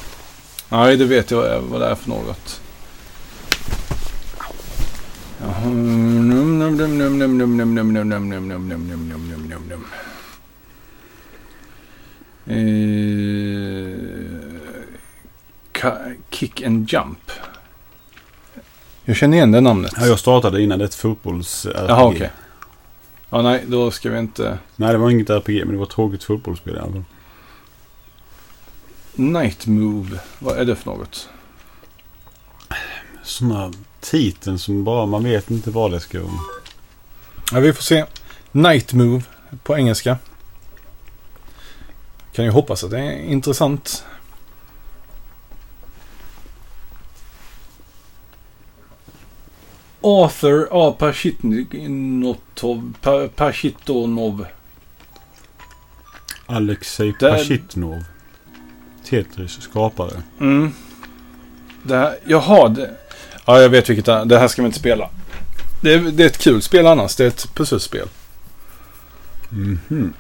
Nej, det vet jag vad det är för något. Kick and jump. Jag känner igen det namnet. Ja, jag startade innan det ett fotbolls RPG. Jaha, okej. Ja, nej, då ska vi inte... Nej, det var inget RPG, men det var ett tråkigt fotbollsspel i alla fall. Night Move. Vad är det för något? Sådana titeln som bara man vet inte vad det ska vara. Ja, vi får se. Night Move på engelska. Kan ju hoppas att det är intressant. Arthur A. Pashitnotov. Pa- Pashitonov. Alexej Pashitnov. Tetris skapare. Mm. Det här, jaha, det, ja jag vet vilket det är. Det här ska vi inte spela. Det är, det är ett kul spel annars. Det är ett pusselspel. Mhm.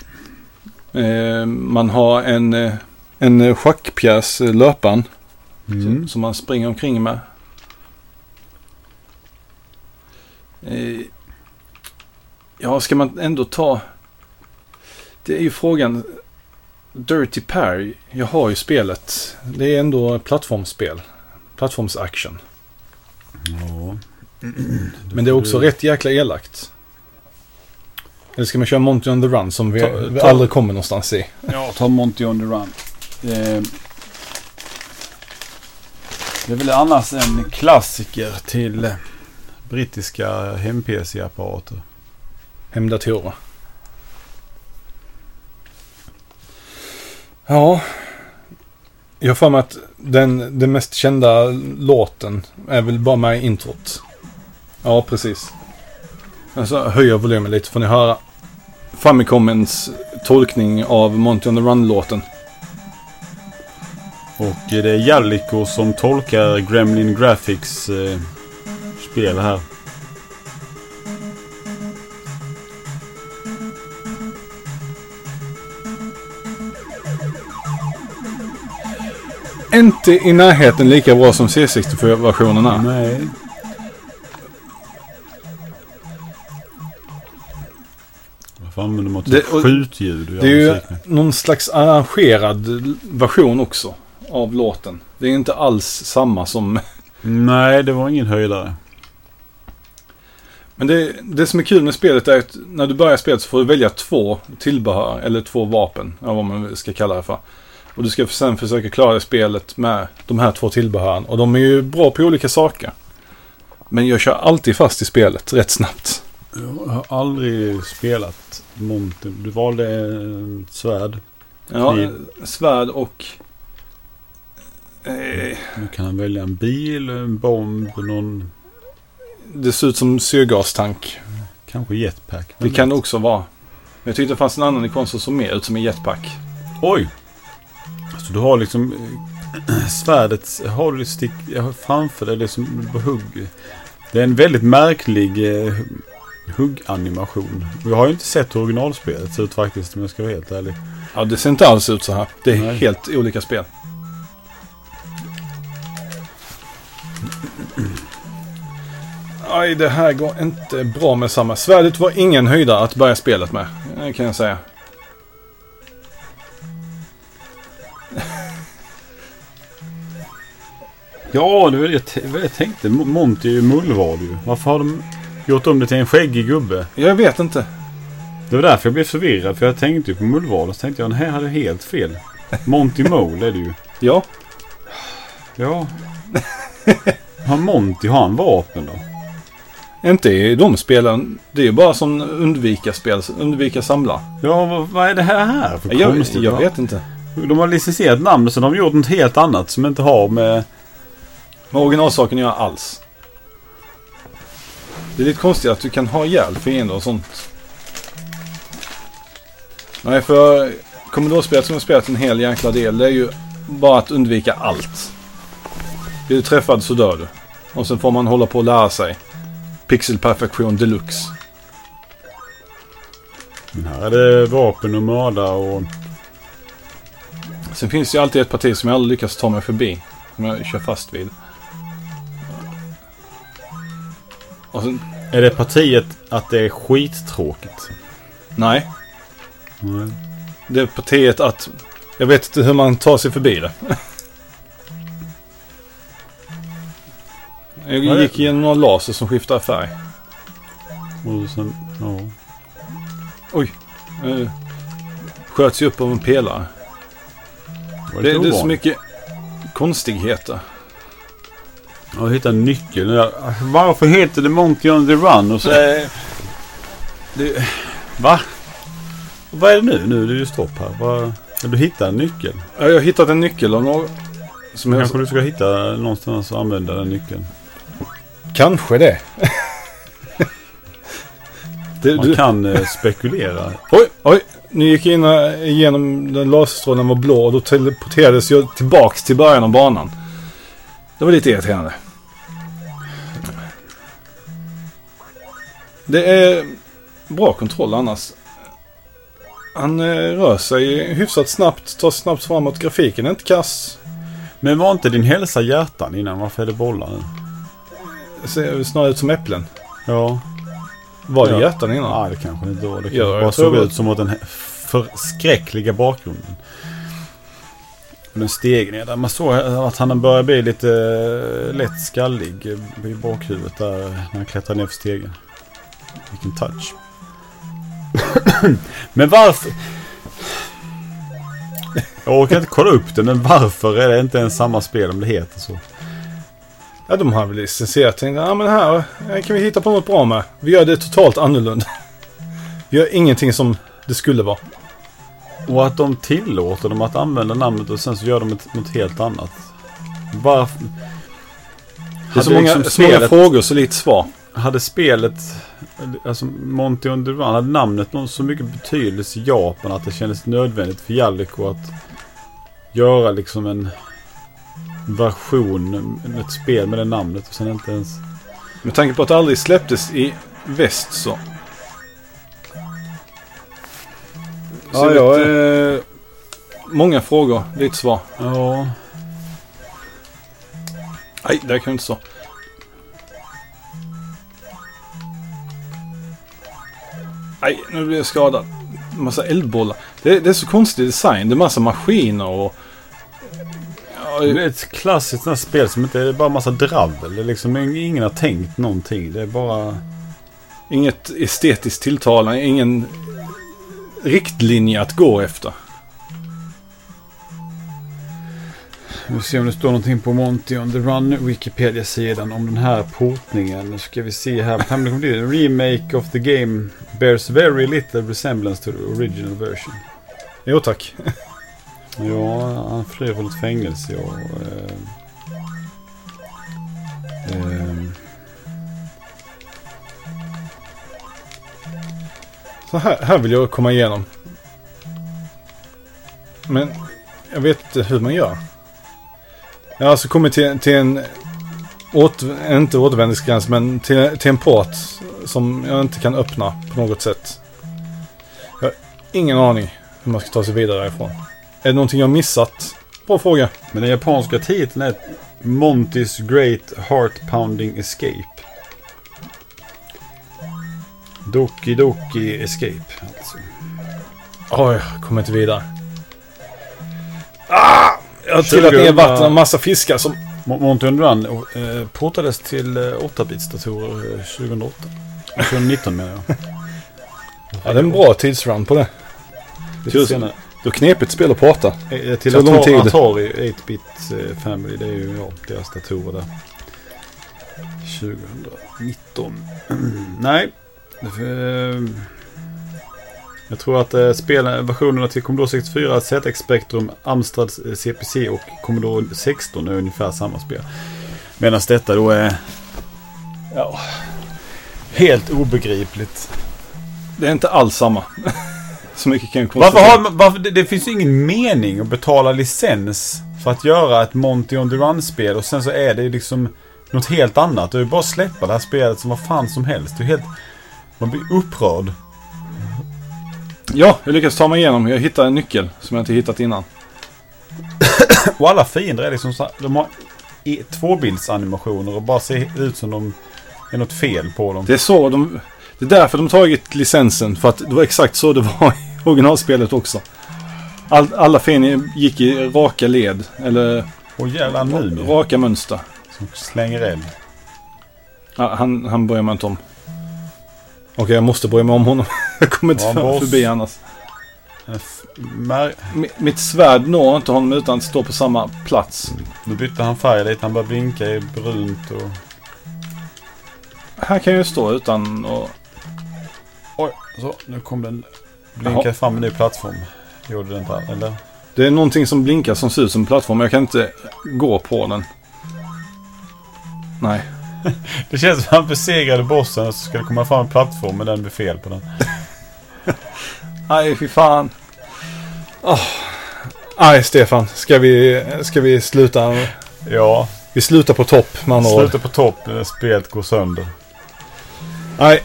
Eh, man har en, eh, en schackpjäs, eh, löpan, Mm. som man springer omkring med. Eh, ja, ska man ändå ta... Det är ju frågan. Dirty Parry, jag har ju spelet. Det är ändå plattformsspel. Plattformsaction. Ja. Men det är också rätt jäkla elakt. Eller ska man köra Monty on the Run som vi, Ta- vi aldrig kommer någonstans i? Ja, ta Monty on the Run. Eh, det är väl annars en klassiker till eh, brittiska hem-PC-apparater. Hemdatorer. Ja. Jag har för mig att den, den mest kända låten är väl bara med i introt. Ja, precis. Alltså, höjer volymen lite får ni höra. Famicomens tolkning av Monty on the Run-låten. Och det är Jalliko som tolkar Gremlin Graphics eh, spel här. Inte i närheten lika bra som C64-versionen är. Nej. Varför använder man Det- typ och- skjutljud? Det är ju någon slags arrangerad version också av låten. Det är inte alls samma som... Nej, det var ingen höjdare. Men det, det som är kul med spelet är att när du börjar spelet så får du välja två tillbehör, eller två vapen, eller vad man ska kalla det för. Och du ska sen försöka klara spelet med de här två tillbehören. Och de är ju bra på olika saker. Men jag kör alltid fast i spelet rätt snabbt. Jag har aldrig spelat Monty. Du valde eh, svärd. Ja, svärd och... Eh, Nu kan han välja en bil, en bomb, någon... det ser ut som syrgastank. Kanske jetpack. Det kan det också vara. Men jag tyckte det fanns en annan ikon som såg mer ut som en jetpack. Oj! Så du har liksom eh, svärdet har du stick framför dig, det är som på hugg. Det är en väldigt märklig eh, hugganimation. Jag har ju inte sett hur originalspelet ser ut faktiskt om jag ska vara helt ärlig. Ja, det ser inte alls ut så här. Det är Nej. helt olika spel. Aj, det här går inte bra med samma. Svärdet var ingen höjdare att börja spelet med. Det kan jag säga. Ja, det var det jag, tänkte. Mo- Monty är ju mullvad ju. Varför har de gjort om det till en skäggig gubbe? Jag vet inte. Det var därför jag blev förvirrad. För jag tänkte ju på mullvaden. Så tänkte jag, den här hade helt fel. Monty Mole är det ju. Ja, Ja. Har Monty, har han vapen då? Inte i de spelen. Det är ju bara som undvika spel. Undvika samla. Ja, vad, vad är det här, för Jag, konstigt? jag va? vet inte. De har licensierat namnet så de har gjort något helt annat som inte har med... Med originalsaken gör alls. Det är lite konstigt att du kan ha ihjäl fiender och sånt. Nej, för Commodore-spelet som jag spelat en hel jäkla del, det är ju bara att undvika allt. Blir du träffad så dör du. Och sen får man hålla på och lära sig. Pixelperfektion deluxe. Men här är det vapen och mörda och... Sen finns det ju alltid ett parti som jag aldrig lyckas ta mig förbi. Som jag kör fast vid. Sen, Är det partiet att det är skittråkigt? nej. Nej. Det är partiet att... Jag vet inte hur man tar sig förbi det. Jag Ja, det- gick igenom några laser som skiftar färg. Och sen... Ja. Eh, Sköts ju upp av en pelare. Det, lite det är så mycket konstigheter. Jag hittade en nyckel. Jag- Varför heter det Monty on the Run? Och så... Eh, det, Va? Vad är det nu? Nu är det ju stopp här. Va? Du hittade en nyckel. jag har hittat en nyckel av någon... Som jag, Kanske du ska hitta någonstans och använda den nyckeln. Kanske det. det Man du, kan eh, spekulera. oj, oj. Nu gick jag in igenom den laserstrålen var blå och då teleporterades jag tillbaks till början av banan. Det var lite irriterande. Det är bra kontroll annars. Han eh, rör sig hyfsat snabbt, tar snabbt framåt. Grafiken är inte kass. Men var inte din hälsa hjärtan innan? Varför är det bollar nu? Ser snarare ut som äpplen. Ja. Var det Ja. hjärtan innan? Ja, det kanske inte var. Det kanske Ja, bara såg det- ut som att den förskräckliga bakgrunden. Och den steg ner där. Man såg att han började bli lite eh, lätt skallig i bakhuvudet där när han klättrade ner för stegen. Vilken touch. men varför? Jag orkar inte kolla upp det, men varför är det inte ens samma spel om det heter så? Ja, de har väl licensierat. Tänkte, ja men här här kan vi hitta på något bra med. Vi gör det totalt annorlunda. Vi gör ingenting som det skulle vara. Och att de tillåter dem att använda namnet och sen så gör de ett, något helt annat. Varför? Det är så Hade många, liksom så många spelet- frågor så lite svar. hade spelet, alltså Monty on the Run, hade namnet någon så mycket betydelse i Japan att det kändes nödvändigt för Jalliko att göra liksom en version, ett spel med det namnet och sen inte ens... Med tanke på att det aldrig släpptes i väst så. Ja, ja, lite- eh, många frågor, lite svar. Ja, Nej, det kan jag inte så. Nej, nu blir jag skadad. Massa eldbollar. Det, det är så konstig design. Det är massa maskiner och... Det är ett klassiskt sånt här spel som inte är bara massa dravel. Det är liksom ingen har tänkt någonting. Det är bara... inget estetiskt tilltalande, ingen riktlinje att gå efter. Vi får se om det står någonting på Monty on the Run Wikipedia-sidan om den här portningen. Nu ska vi se här. Family Computer Remake of the game bears very little resemblance to the original version. Jo tack. Ja, han flyr från ett fängelse ja. Eh, eh, Så här, här vill jag komma igenom. Men jag vet inte hur man gör. Jag har alltså kommit till, till en, åter, inte återvändningsgräns, men till, till en port som jag inte kan öppna på något sätt. Jag har ingen aning hur man ska ta sig vidare därifrån. Är det någonting jag missat? Bra fråga. Men den japanska titeln är Monty's Great Heart Pounding Escape. Doki Doki Escape. Alltså. Oj, jag kommer inte vidare. Ah! Jag har trillat ner i 2000 vatten och massa fiskar som... Mo- Monty Run eh, portades till eh, 8-bits-datorer eh, 2008. 2019 menar jag. Ja, det är en bra tidsrun på det. Lite Tusen. senare. Det var knepigt spel att prata. Eh, Till Så lång Atari, tid. Atari 8-bit eh, Family. Det är ju ja, deras datorer där. 2019. Nej. Eh, Jag tror att eh, spelen, versionerna till Commodore 64, ZX Spectrum, Amstrad eh, CPC och Commodore 16 är ungefär samma spel. Medan detta då är Ja. helt obegripligt. Det är inte alls samma. Så mycket kan jag Varför konstatera. har, man- varför, det, det finns ju ingen mening att betala licens för att göra ett Monty on the Run-spel och sen så är det ju liksom något helt annat. Det är ju bara att släppa det här spelet som vad fan som helst. Det är helt... Man blir upprörd. Ja, jag lyckades ta mig igenom. Jag hittade en nyckel som jag inte hittat innan. Och alla fiender är liksom så, De har tvåbildsanimationer och bara ser ut som de är något fel på dem. Det är så de... Det är därför de tagit licensen. För att det var exakt så det var i originalspelet också. All, alla fiender gick i raka led. Eller Och jävla mumie raka mönster. som slänger eld. Ja, han, han bryr mig inte om. Okej, jag måste bry mig om honom. jag kommer inte Ja, förbi annars. Mi- Mitt svärd når inte honom utan att stå på samma plats. Nu bytte han färg lite. Han började blinka i brunt och... Här kan jag ju stå utan att... Så nu kom den. Blinkade fram en ny plattform. Gjorde den inte, eller? Det är någonting som blinkar som ser ut som en plattform. Jag kan inte gå på den. Nej. Det känns som att han besegrade bossen och så ska det komma fram en plattform men den blir fel på den. Nej, fy fan. Oh. Nej, Stefan. Ska vi, ska vi sluta? Ja, Vi slutar på topp med andra sluta på topp spelet går sönder. Nej.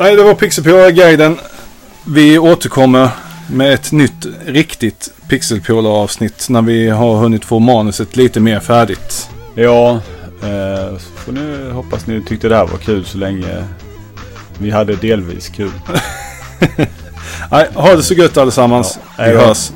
Nej, det var Pixelpålar-guiden. Vi återkommer med ett nytt riktigt Pixelpålar-avsnitt när vi har hunnit få manuset lite mer färdigt. Ja, eh, får ni hoppas ni tyckte det här var kul så länge vi hade delvis kul. Nej, ha det så gött allesammans. Ja, vi hörs.